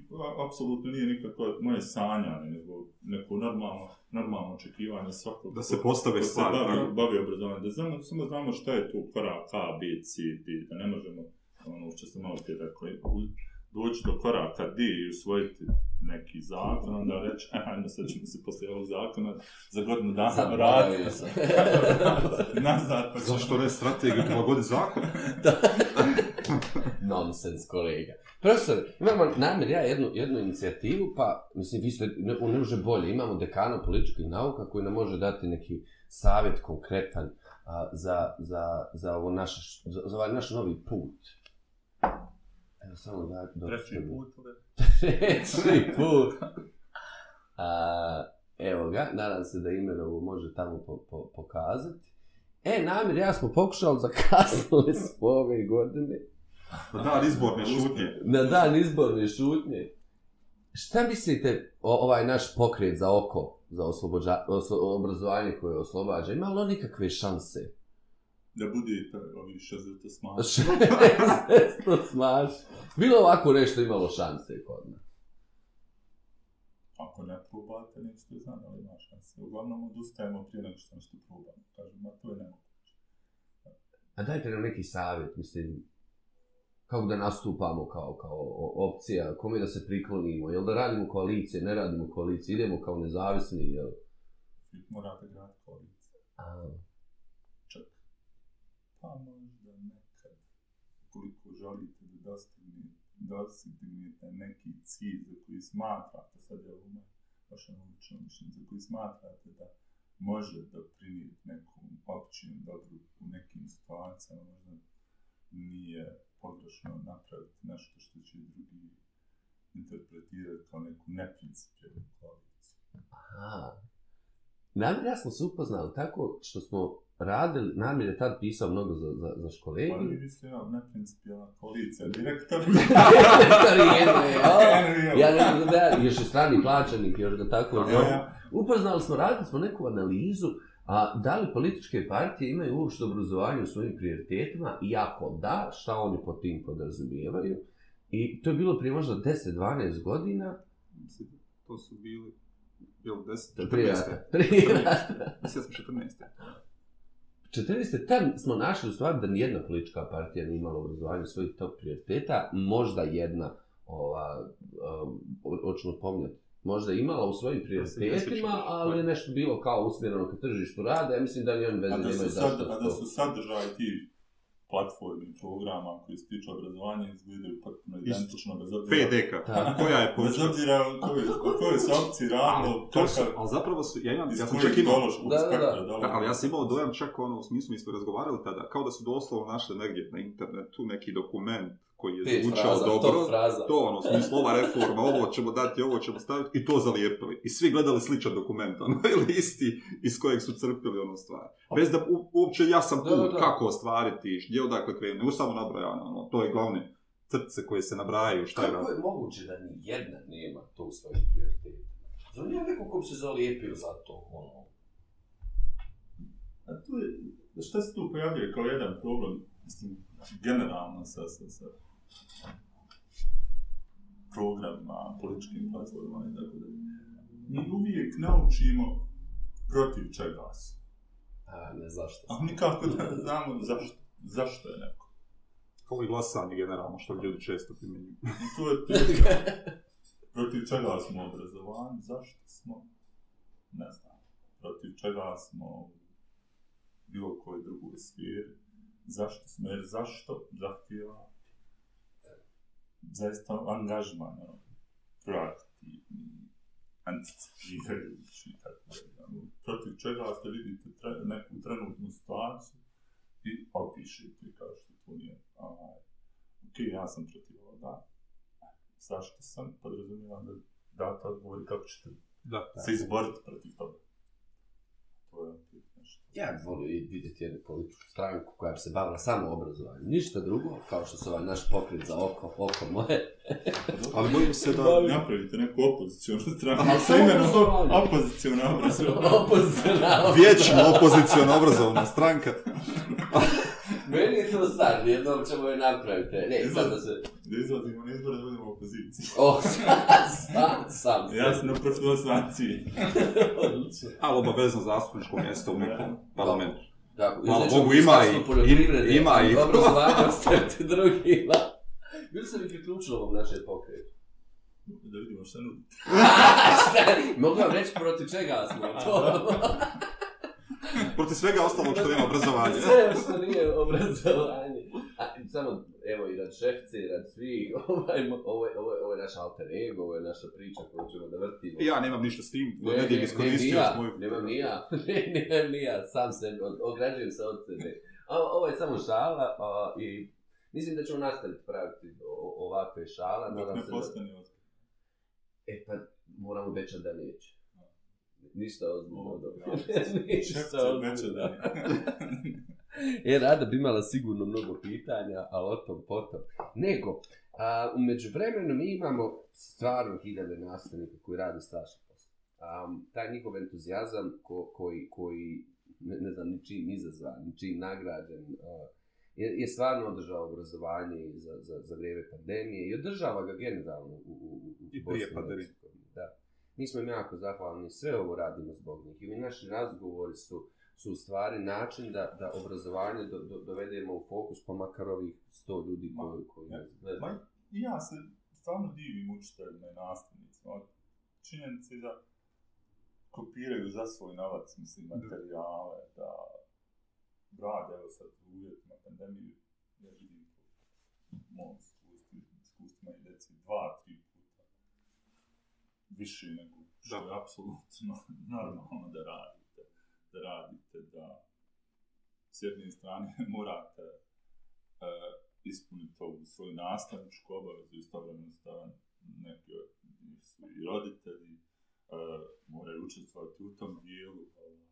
apsolutno nije nikako moje sanjanje, nego neko normalno, normalno očekivanje svakog. Da se postave stvari. Da se bavi, bavi obrazovanje. Da znamo, samo znamo šta je tu korak A, B, C, D, da ne možemo, ono što sam malo prije rekao, doći do koraka D i usvojiti neki zakon, onda reći, ajmo sad ćemo se poslije ovog zakona za godinu dana raditi. Nazad. Pa Zašto ne strategiju prilagoditi zakon? Nonsens, kolega. Profesor, imamo namjer ja jednu, jednu inicijativu, pa, mislim, vi ste ne, ne može bolje. Imamo dekana političkih nauka koji nam može dati neki savjet konkretan a, za, za, za, ovo naš, za, za ovaj naš novi put. Evo, samo da... da Treći put, Treći put. A, evo ga, nadam se da imen ovo može tamo po, po, pokazati. E, namjer, ja smo pokušali, zakasnili smo ove godine. Na dan izborne šutnje. Na dan izborne šutnje. Šta mislite o, ovaj naš pokret za oko, za oslobođa, oslo, obrazovanje koje oslobađa? Ima li on nikakve šanse? Da bude ovi šezeto smaš. šezeto smaš. Bilo ovako nešto imalo šanse kod nas? Ako ne probate, nećete znati da li ima šanse. Uglavnom odustajemo prije nego što nešto probamo. Kažemo, to je nemoguće. A dajte nam neki savjet, mislim, kako da nastupamo kao, kao opcija, kome da se priklonimo, jel da radimo koalicije, ne radimo koalicije, idemo kao nezavisni, jel? Morate graditi koalicije. A. Čak, pa možda nekad, koliko želite da dostignete, dostignete neki cilj za koji smatrate, sad je ovo vaša naučno mišljenje, za koji smatrate da može da primijeti nekom općinu dobru u nekim situacijama, možda nije pogrešno napraviti nešto što će drugi interpretirati kao neku neprincipijalnu koaliciju. Aha. Namir, ja smo se upoznali tako što smo radili, Namir je tad pisao mnogo za, za, za školegi. Pa vi ste ja neprincipijalna koalicija, direktor. direktor je jedno, je, ja ne znam da još je strani plaćanik, još da tako ja, ja. Upoznali smo, radili smo neku analizu, A da li političke partije imaju uopšte obrazovanje u svojim prioritetima i ako da, šta oni po tim podrazumijevaju? I to je bilo prije možda 10-12 godina. To su bili, bilo 10, 14. Prije rata. Prije rata. Mislim da smo 14. 14. Tam smo našli u stvari da nijedna politička partija nije imala obrazovanje svojih top prioriteta, možda jedna, ova, um, hoćemo spominjati, možda imala u svojim prioritetima, ali nešto bilo kao usmjereno ka tržištu rada, ja mislim da ni oni veze nemaju zašto. A da su sadržaj ti platformi, programa koji se tiče obrazovanja izgledaju potpuno identično bez obzira... PDK, koja je počela? Bez obzira o kojoj se opciji radilo, kakav... Ali zapravo su, ja imam, ja sam čak imao... Da, da, da. da, ali ja sam imao dojam čak ono, u smislu, mi smo razgovarali tada, kao da su doslovno našli negdje na internetu neki dokument koji je zvučao dobro, to ono, smislu, ova reforma, ovo ćemo dati, ovo ćemo staviti, i to zalijepili. I svi gledali sličan dokument, ono, ili isti iz kojeg su crpili ono stvar. Bez da u, uopće ja sam put da, da. kako ostvariti, gdje odakle krenu, ne samo nabrajano, ono, to je glavne crce koje se nabrajaju, šta je... Kako je moguće da ni jedna nema to u svojim prioritetima? Zar nije neko bi se zalijepio za to, ono. A tu je, šta se tu pojavljuje kao jedan problem, mislim, generalno sa, sa, sa programima, političkim platformama i tako dalje. Mi uvijek naučimo protiv čega su. A, ne zašto. A nikako da znamo zašto, zašto je neko. Kao i glasanje generalno, što ljudi često primjenjuju. To je prilika. Protiv čega smo obrazovani, zašto smo, ne znam. Protiv čega smo bilo kojoj drugoj sferi, zašto smo, jer zašto zahtjeva zaista angažman, ono, proaktivni, anticipirajući i tako dalje. ono. Protiv čega ste vidite tre, neku trenutnu situaciju i opišete kao što to nije. Ovaj, ok, ja sam protiv ovoga. Zašto sam? Podrazumijevam da date odgovor kako ćete Da. se izboriti protiv toga. To je opet nešto. Ja bih volio vidjeti jednu političku stranku koja bi se bavila samo obrazovanjem. Ništa drugo, kao što se ovaj naš pokret za oko, oko moje. Ali bojim se da... Napravite neku opozicijonu stranu Ali sa imenom opozicijona obrazovanja. Opozicionalno. Vječno opozicijona obrazovna stranka. Meni je to sad, jednom ćemo je napraviti. Ne, sad da se... Da izlazimo na izbore da budemo u opoziciji. O, sam, sam. Ja sam na. Odlično. Ali obavezno zastupničko mjesto u nekom parlamentu. Tako, Hvala iznećemo Bogu, ima i- ima i- Obrazovanje ostavite drugima. Bili sam i priključilo ovom naše pokretu. Da vidimo šta nudi. Mogu vam reći protiv čega smo to. Protiv svega ostalog što nema obrazovanje. Sve što nije obrazovanje. A, samo, evo, i rad šefice, i rad svih, ovaj, ovo, ovo, je naš alter ego, ovo je naša priča koju ćemo da vrtimo. Ja nemam ništa s tim, Ne, ne, ne, ne, ne, moju... nemam ni ja, ne, nemam ni ja, sam se, ograđujem se od sebe. A, ovo je samo šala a, i mislim da ćemo nastaviti praviti ovakve šala. Dok ne da- postane ozbiljno. E pa, moram obećati da neće. Ništa ozbiljno od ovoga. Ništa se ozbiljno. obeća da E, Rada bi imala sigurno mnogo pitanja, ali o tom potom. Nego, a, u međuvremenu mi imamo stvarno hiljade nastavnika koji rade strašno posao. A, taj njihov entuzijazam ko, koji, koji ne, ne znam, ničim izazvan, ničim nagrađen, je, je stvarno održao obrazovanje za, za, za vrijeme pandemije i održava ga generalno u, u, u, u I prije pandemije. Mi smo im jako zahvalni, sve ovo radimo zbog njih i ovi naši razgovori su, su u stvari način da, da obrazovanje do, do, dovedemo u fokus, pa makar ovih sto ljudi Ma, koji, koji ne, nas gledaju. Ma, i ja se stvarno divim učiteljima i nastavnicima. Od činjenice da kopiraju za svoj novac, mislim, materijale, da rade, evo sad u uvjetima pandemije, ja vidim po mom iskustvu, iskustvima i deci dva, više nego što Da. je apsolutno normalno da radite. Da radite, da s jedne strane morate e, ispuniti ovu svoju nastavničku obavezu, istovremeno stavan neki od su i roditelji, e, moraju učestvovati u tom dijelu ovaj,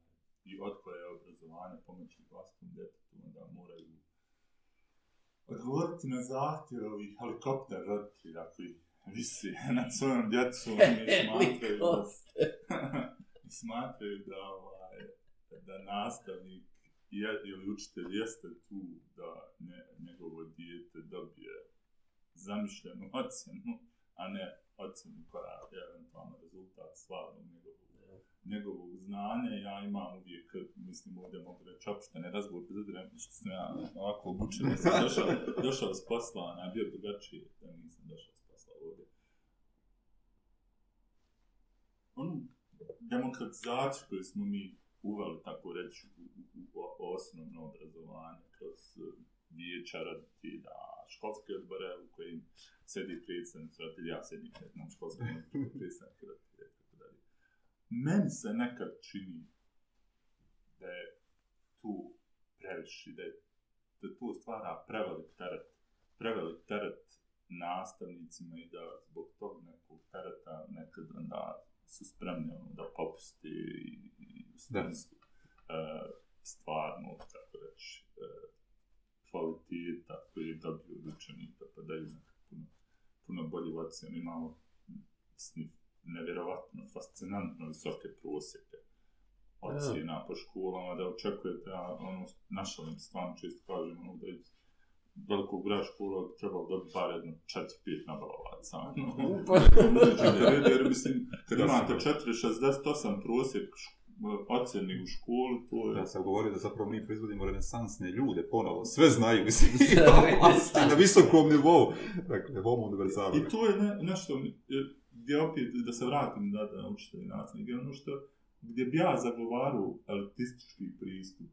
i odkoje obrazovanje pomoći vlastnom djetetu, onda moraju odgovoriti na zahtjeve ovih helikopter roditelja koji visi nad svojom djecom i smatraju da, smatraju da, ovaj, da nastavnik je, ili učitelj jeste tu da ne, njegovo dijete dobije zamišljenu ocjenu, a ne ocjenu koja je eventualno rezultat stvarnog njegovog, njegovog znanja. Ja imam uvijek, mislim ovdje mogu reći, opštene razgovor, bez obzira što sam ja ovako obučen, da sam došao, došao s posla, a bio drugačiji da nisam došao s ovdje. Onu demokratizaciju koju smo mi uveli, tako reći, u, u, u osnovno obrazovanje kroz eh, vijeća roditelja, školske odbore u kojim sedi predsjednik roditelja, ja sedim na školskom odboru predsjednik roditelja tako dalje. Meni se nekad čini da je tu previše, da, je, da tu stvara prevelik teret, prevelik teret nastavnicima i da zbog tog nekog tereta nekad onda su spremni ono, da popusti i, i u smislu uh, stvarno, kako reći, uh, kvaliteta koji je dobio od učenika, pa daju nekako puno, puno bolju ocjenu. Imamo nevjerovatno, fascinantno visoke prosjeke ocjena po školama, da očekujete, a ono, našalim stvarno često kažem, ono, da iz velikog broja škola bi trebalo dobiti bar jedno 4-5 nabalovaca. Ono, jer, jer, mislim, kad imate 4,68 prosjek š- ocjeni u školi, to je... Ja sam govorio da zapravo mi proizvodimo renesansne ljude, ponovo, sve znaju, mislim, na visokom nivou, dakle, vom univerzalno. I to je ne, nešto gdje opet, da se vratim da, da učitelj nastavnik, je ono što, gdje bi ja zagovarao elitistički pristup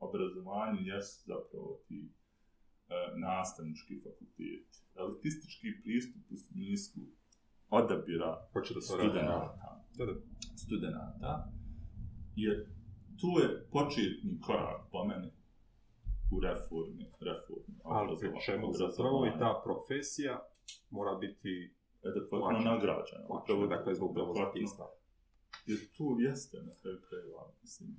obrazovanju, jesu zapravo ti nastavnički fakulteti. Elitistički pristup u smislu odabira Hoće da studenta, Da, da. studenta, jer to je početni korak po meni u reformi, reformi Ali pri obrazova- čemu zapravo i ta profesija mora biti adekvatno plaćena. nagrađena. plaćena, dakle, zbog toga Adekvatno. ista. Jer to jeste na kraju krajeva, mislim,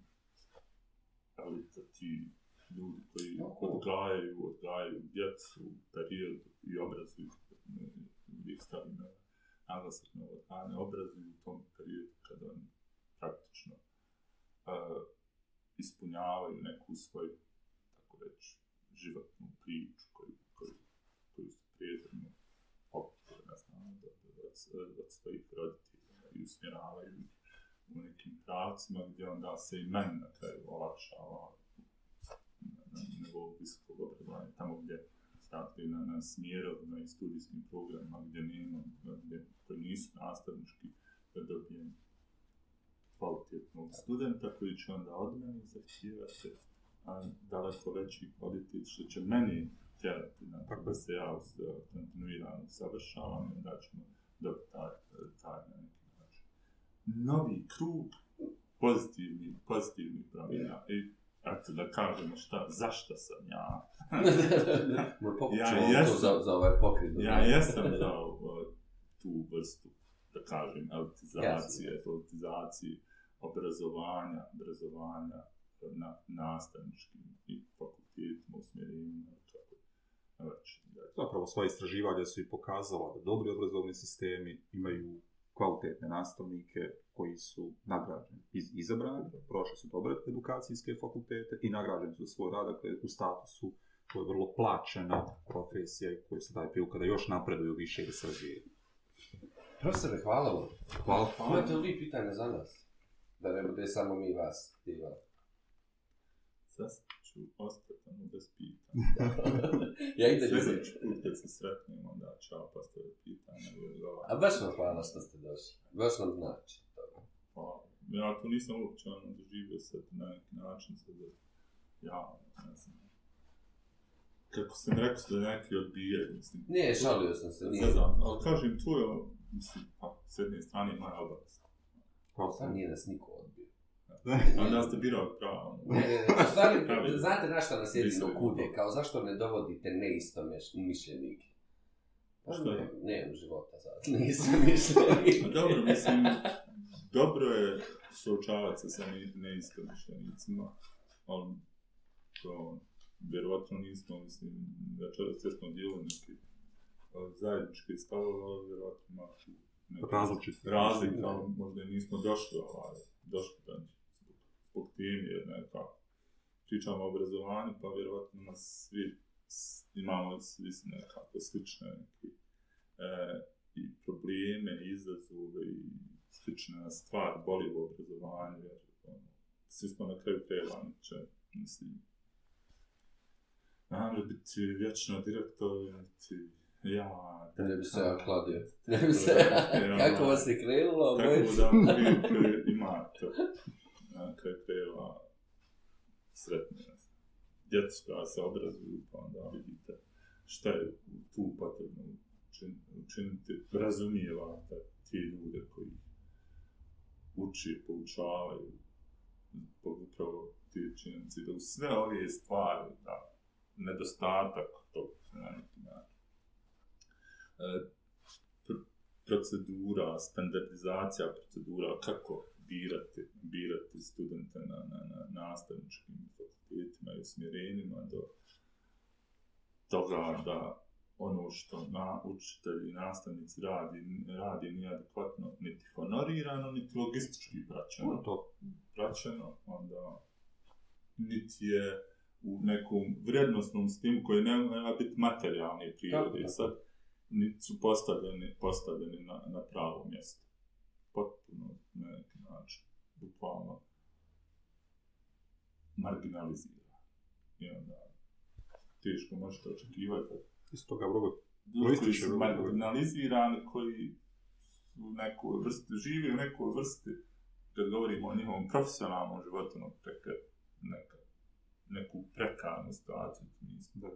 elita ti ljudi koji odgajaju, odgajaju djecu u periodu i obrazuju, uvijek stavim na naglasak na odgajanje, obrazuju u tom periodu kada oni praktično uh, ispunjavaju neku svoju, tako reći, životnu priču koju, koju, koju su prijedno popili, ne znam, od, od, od svojih roditelja i usmjeravaju u nekim pravcima gdje onda se i meni na kraju olakšava nivou visokog obrazovanja, tamo gdje dakle, na, na smjerovima i studijskim programima gdje nema, gdje, koji nisu nastavnički, da dobijem kvalitetnog studenta koji će onda od mene zahtijevati daleko veći kvalitet, što će meni tjerati na to da se ja us- kontinuirano savršavam i onda ćemo dobiti taj, taj na neki način. Novi krug pozitivni, pozitivni promjena. I eto da kažemo šta, zašto sam ja? Ja to jesam. za, za ovaj pokret. Ja jesam za uh, tu vrstu, da kažem, elitizacije, elitizacije obrazovanja, obrazovanja na nastavničkim i fakultetima, usmjerenjima, već. zapravo svoje istraživanja su i pokazala da dobri obrazovni sistemi imaju kvalitetne nastavnike koji su nagrađeni, iz, izabrani, prošli su dobre edukacijske fakultete i nagrađeni su za svoj rad, dakle u statusu to je vrlo plaćena profesija i koji se daje priliku da još napreduju više i da se razvijaju. Profesore, hvala vam. Hvala. Imate li pitanja za nas? Da ne bude samo mi vas, diva. Sad ću ostati ono bez pitanja. ja i dalje Sljedeći put kad se sretnemo, onda ću postaviti pitanja i odgovarati. A baš vam hvala što ste došli. Baš nam znači. Hvala. Ja to nisam uopće ono doživio sad na neki način, sad da ja, ne znam. Kako sam rekao da neki odbijaju, mislim. Nije, šalio sam se. Nije. Ne znam, ali kažem, to je, mislim, pa, s jedne strane moja obaveza. Hvala. Sam nije nas niko odbio. Onda ste birali pravo. Ne, ne, ne. U stvari, znate na što nas jedino kude? Kao zašto ne dovodite neisto mišljenike? Pa Što je? ne, nemam života sad. Nisam mišljenik. Pa dobro, mislim, dobro je suočavati se sa ne- neistomišljenicima, ali to, vjerovatno nismo, mislim, večeras sve smo dijelili neki zajednički stavove, ali vjerovatno ima tu neke Različiti. razlika, ali možda i nismo došli, ovaj, došli do njih zbog, teme, jer nekako pričamo o obrazovanju, pa vjerovatno nas svi imamo svi nekako slične neki, e, i probleme, i izazove i slična stvar boli u obrazovanju, jer ono, svi smo na kraju krajeva, će, mislim, namre biti vječno direktor, niti ja... Ne bi se ja kladio. Ne bi se Ja, Kako vas je krenulo, Tako obojica? da otprilike imate na kraju krajeva sretni. Djecu koja se obrazuju, pa onda vidite šta je tu potrebno učiniti. Razumijevate ti ljude koji uči, poučavaju upravo ti činjenici da u sve ove stvari, da, nedostatak tog na neki način. E, pr- procedura, standardizacija procedura, kako birati, birati studente na, na, na nastavničkim fakultetima i usmjerenjima do toga da ono što na učitelji i nastavnici radi, radi nije adekvatno niti honorirano, niti logistički praćeno. To, to. praćeno, onda niti je u nekom vrednostnom stimu koji ne nema biti materijalni prirode. Tako, tako. Sad, niti su postavljeni, postavljeni na, na pravo mjesto. Potpuno neki način, bukvalno marginalizira. I onda teško možete očekivati Isto toga mnogo ljudi koji Proističe su vrlo dobro. marginalizirani, koji u nekoj vrsti, žive u nekoj vrsti, kad govorimo o njihovom profesionalnom životu, no, preka, neka, neku prekarnu situaciju, mislim, da,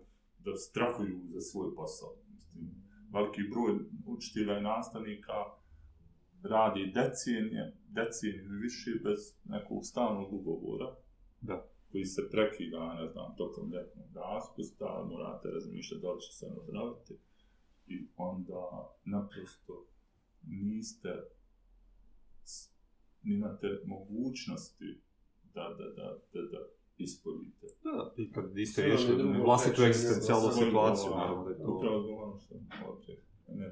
da strahuju za svoj posao. Mislim, veliki broj učitelja i nastavnika radi decenije, decenije više bez nekog stalnog ugovora, Da. koji se prekida, ne znam, tokom ljetnog raspusta, morate razmišljati da li će se obnoviti i onda naprosto niste, nimate mogućnosti da, da, da, da, da ispunite. Da, i kad niste riješili vlastitu egzistencijalnu situaciju, naravno da je to... Upravo zbog ono što ovdje ne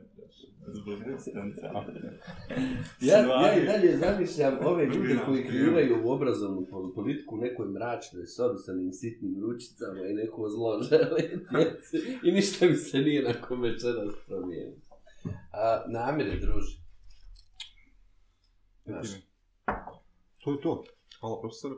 zbog. Ja, ja i dalje zamišljam ove ljude koji kreiraju ovu obrazovnu pol- politiku u nekoj mračnoj sobi sa njim sitnim ručicama i neko zlo žele i ništa mi se nije nakon večeras promijenilo. A, namire, druži. Znaš, To je to. Hvala profesor.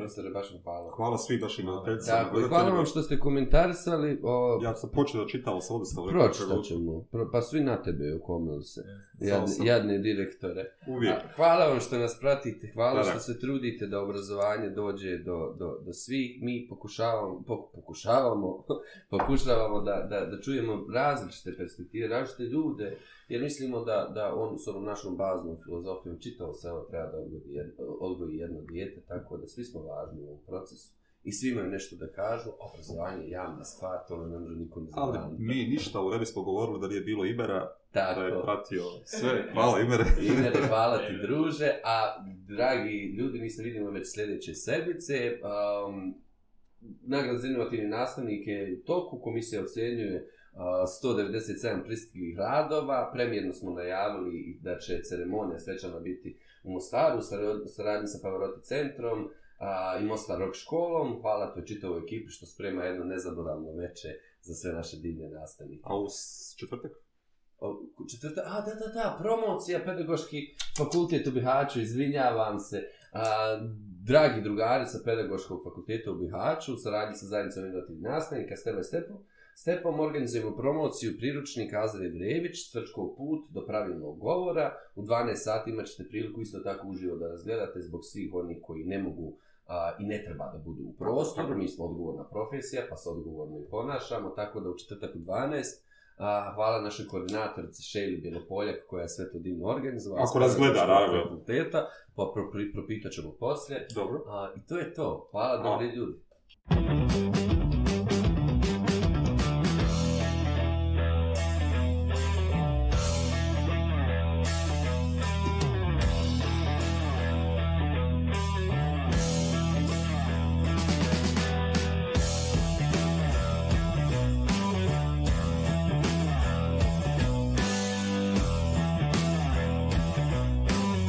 Profesore, baš vam hvala. Hvala svim našim gledateljicama. Tako, hvala vam što ste komentarisali. O, Ja sam počeo da čitam, ali sam odustao. pročitat ćemo. Pro, pa svi na tebe okomili se. Jadne, jadne direktore. Uvijek. A, hvala vam što nas pratite, hvala Da, što se trudite da obrazovanje dođe do, do, do svih. Mi pokušavamo, po, pokušavamo, pokušavamo da, da, da čujemo različite perspektive, različite ljude, jer mislimo da, da on s onom našom baznom filozofijom čitao se ovo treba da odgoji jedno, odgoji jedno dijete, tako da svi smo važni u ovom procesu. I svi imaju nešto da kažu, obrazovanje je javna stvar, to ne može niko ne Ali mi ništa u Rebi smo govorili da nije bilo Ibera, da je Tako. pratio sve. Hvala Ibere. Imere, hvala ti druže, a dragi ljudi, mi se vidimo već sljedeće sedmice. Um, nagrad za inovativne nastavnike je toku, komisija ocenjuje 197 pristiglih radova, premjerno smo najavili da će ceremonija svečana biti u Mostaru, u saradnji sa Pavarotti centrom a, i Mostar Rock školom. Hvala toj čitavoj ekipi što sprema jedno nezaboravno veče za sve naše divne nastavnike. A u četvrtak? Četvrta, a da, da, da, promocija, pedagoški fakultet u Bihaću, izvinjavam se. A, dragi drugari sa pedagoškog fakulteta u Bihaću, u saradnji sa zajednicom inovativnih nastavnika, Step by Stepom, Stepom organizujemo promociju priručnika Azre Brević, Tvrčkov put do pravilnog govora. U 12 sati imat ćete priliku isto tako uživo da razgledate zbog svih onih koji ne mogu a, i ne treba da budu u prostoru. Mi smo odgovorna profesija, pa se odgovorno i ponašamo, tako da u četvrtak u 12 A, hvala našoj koordinatorici Šejli Bjelopoljak koja je sve to divno organizovala. Ako nas gleda, naravno. Fakulteta, pa pro, pro, propitat ćemo poslije. Dobro. A, I to je to. Hvala, dobri ljudi.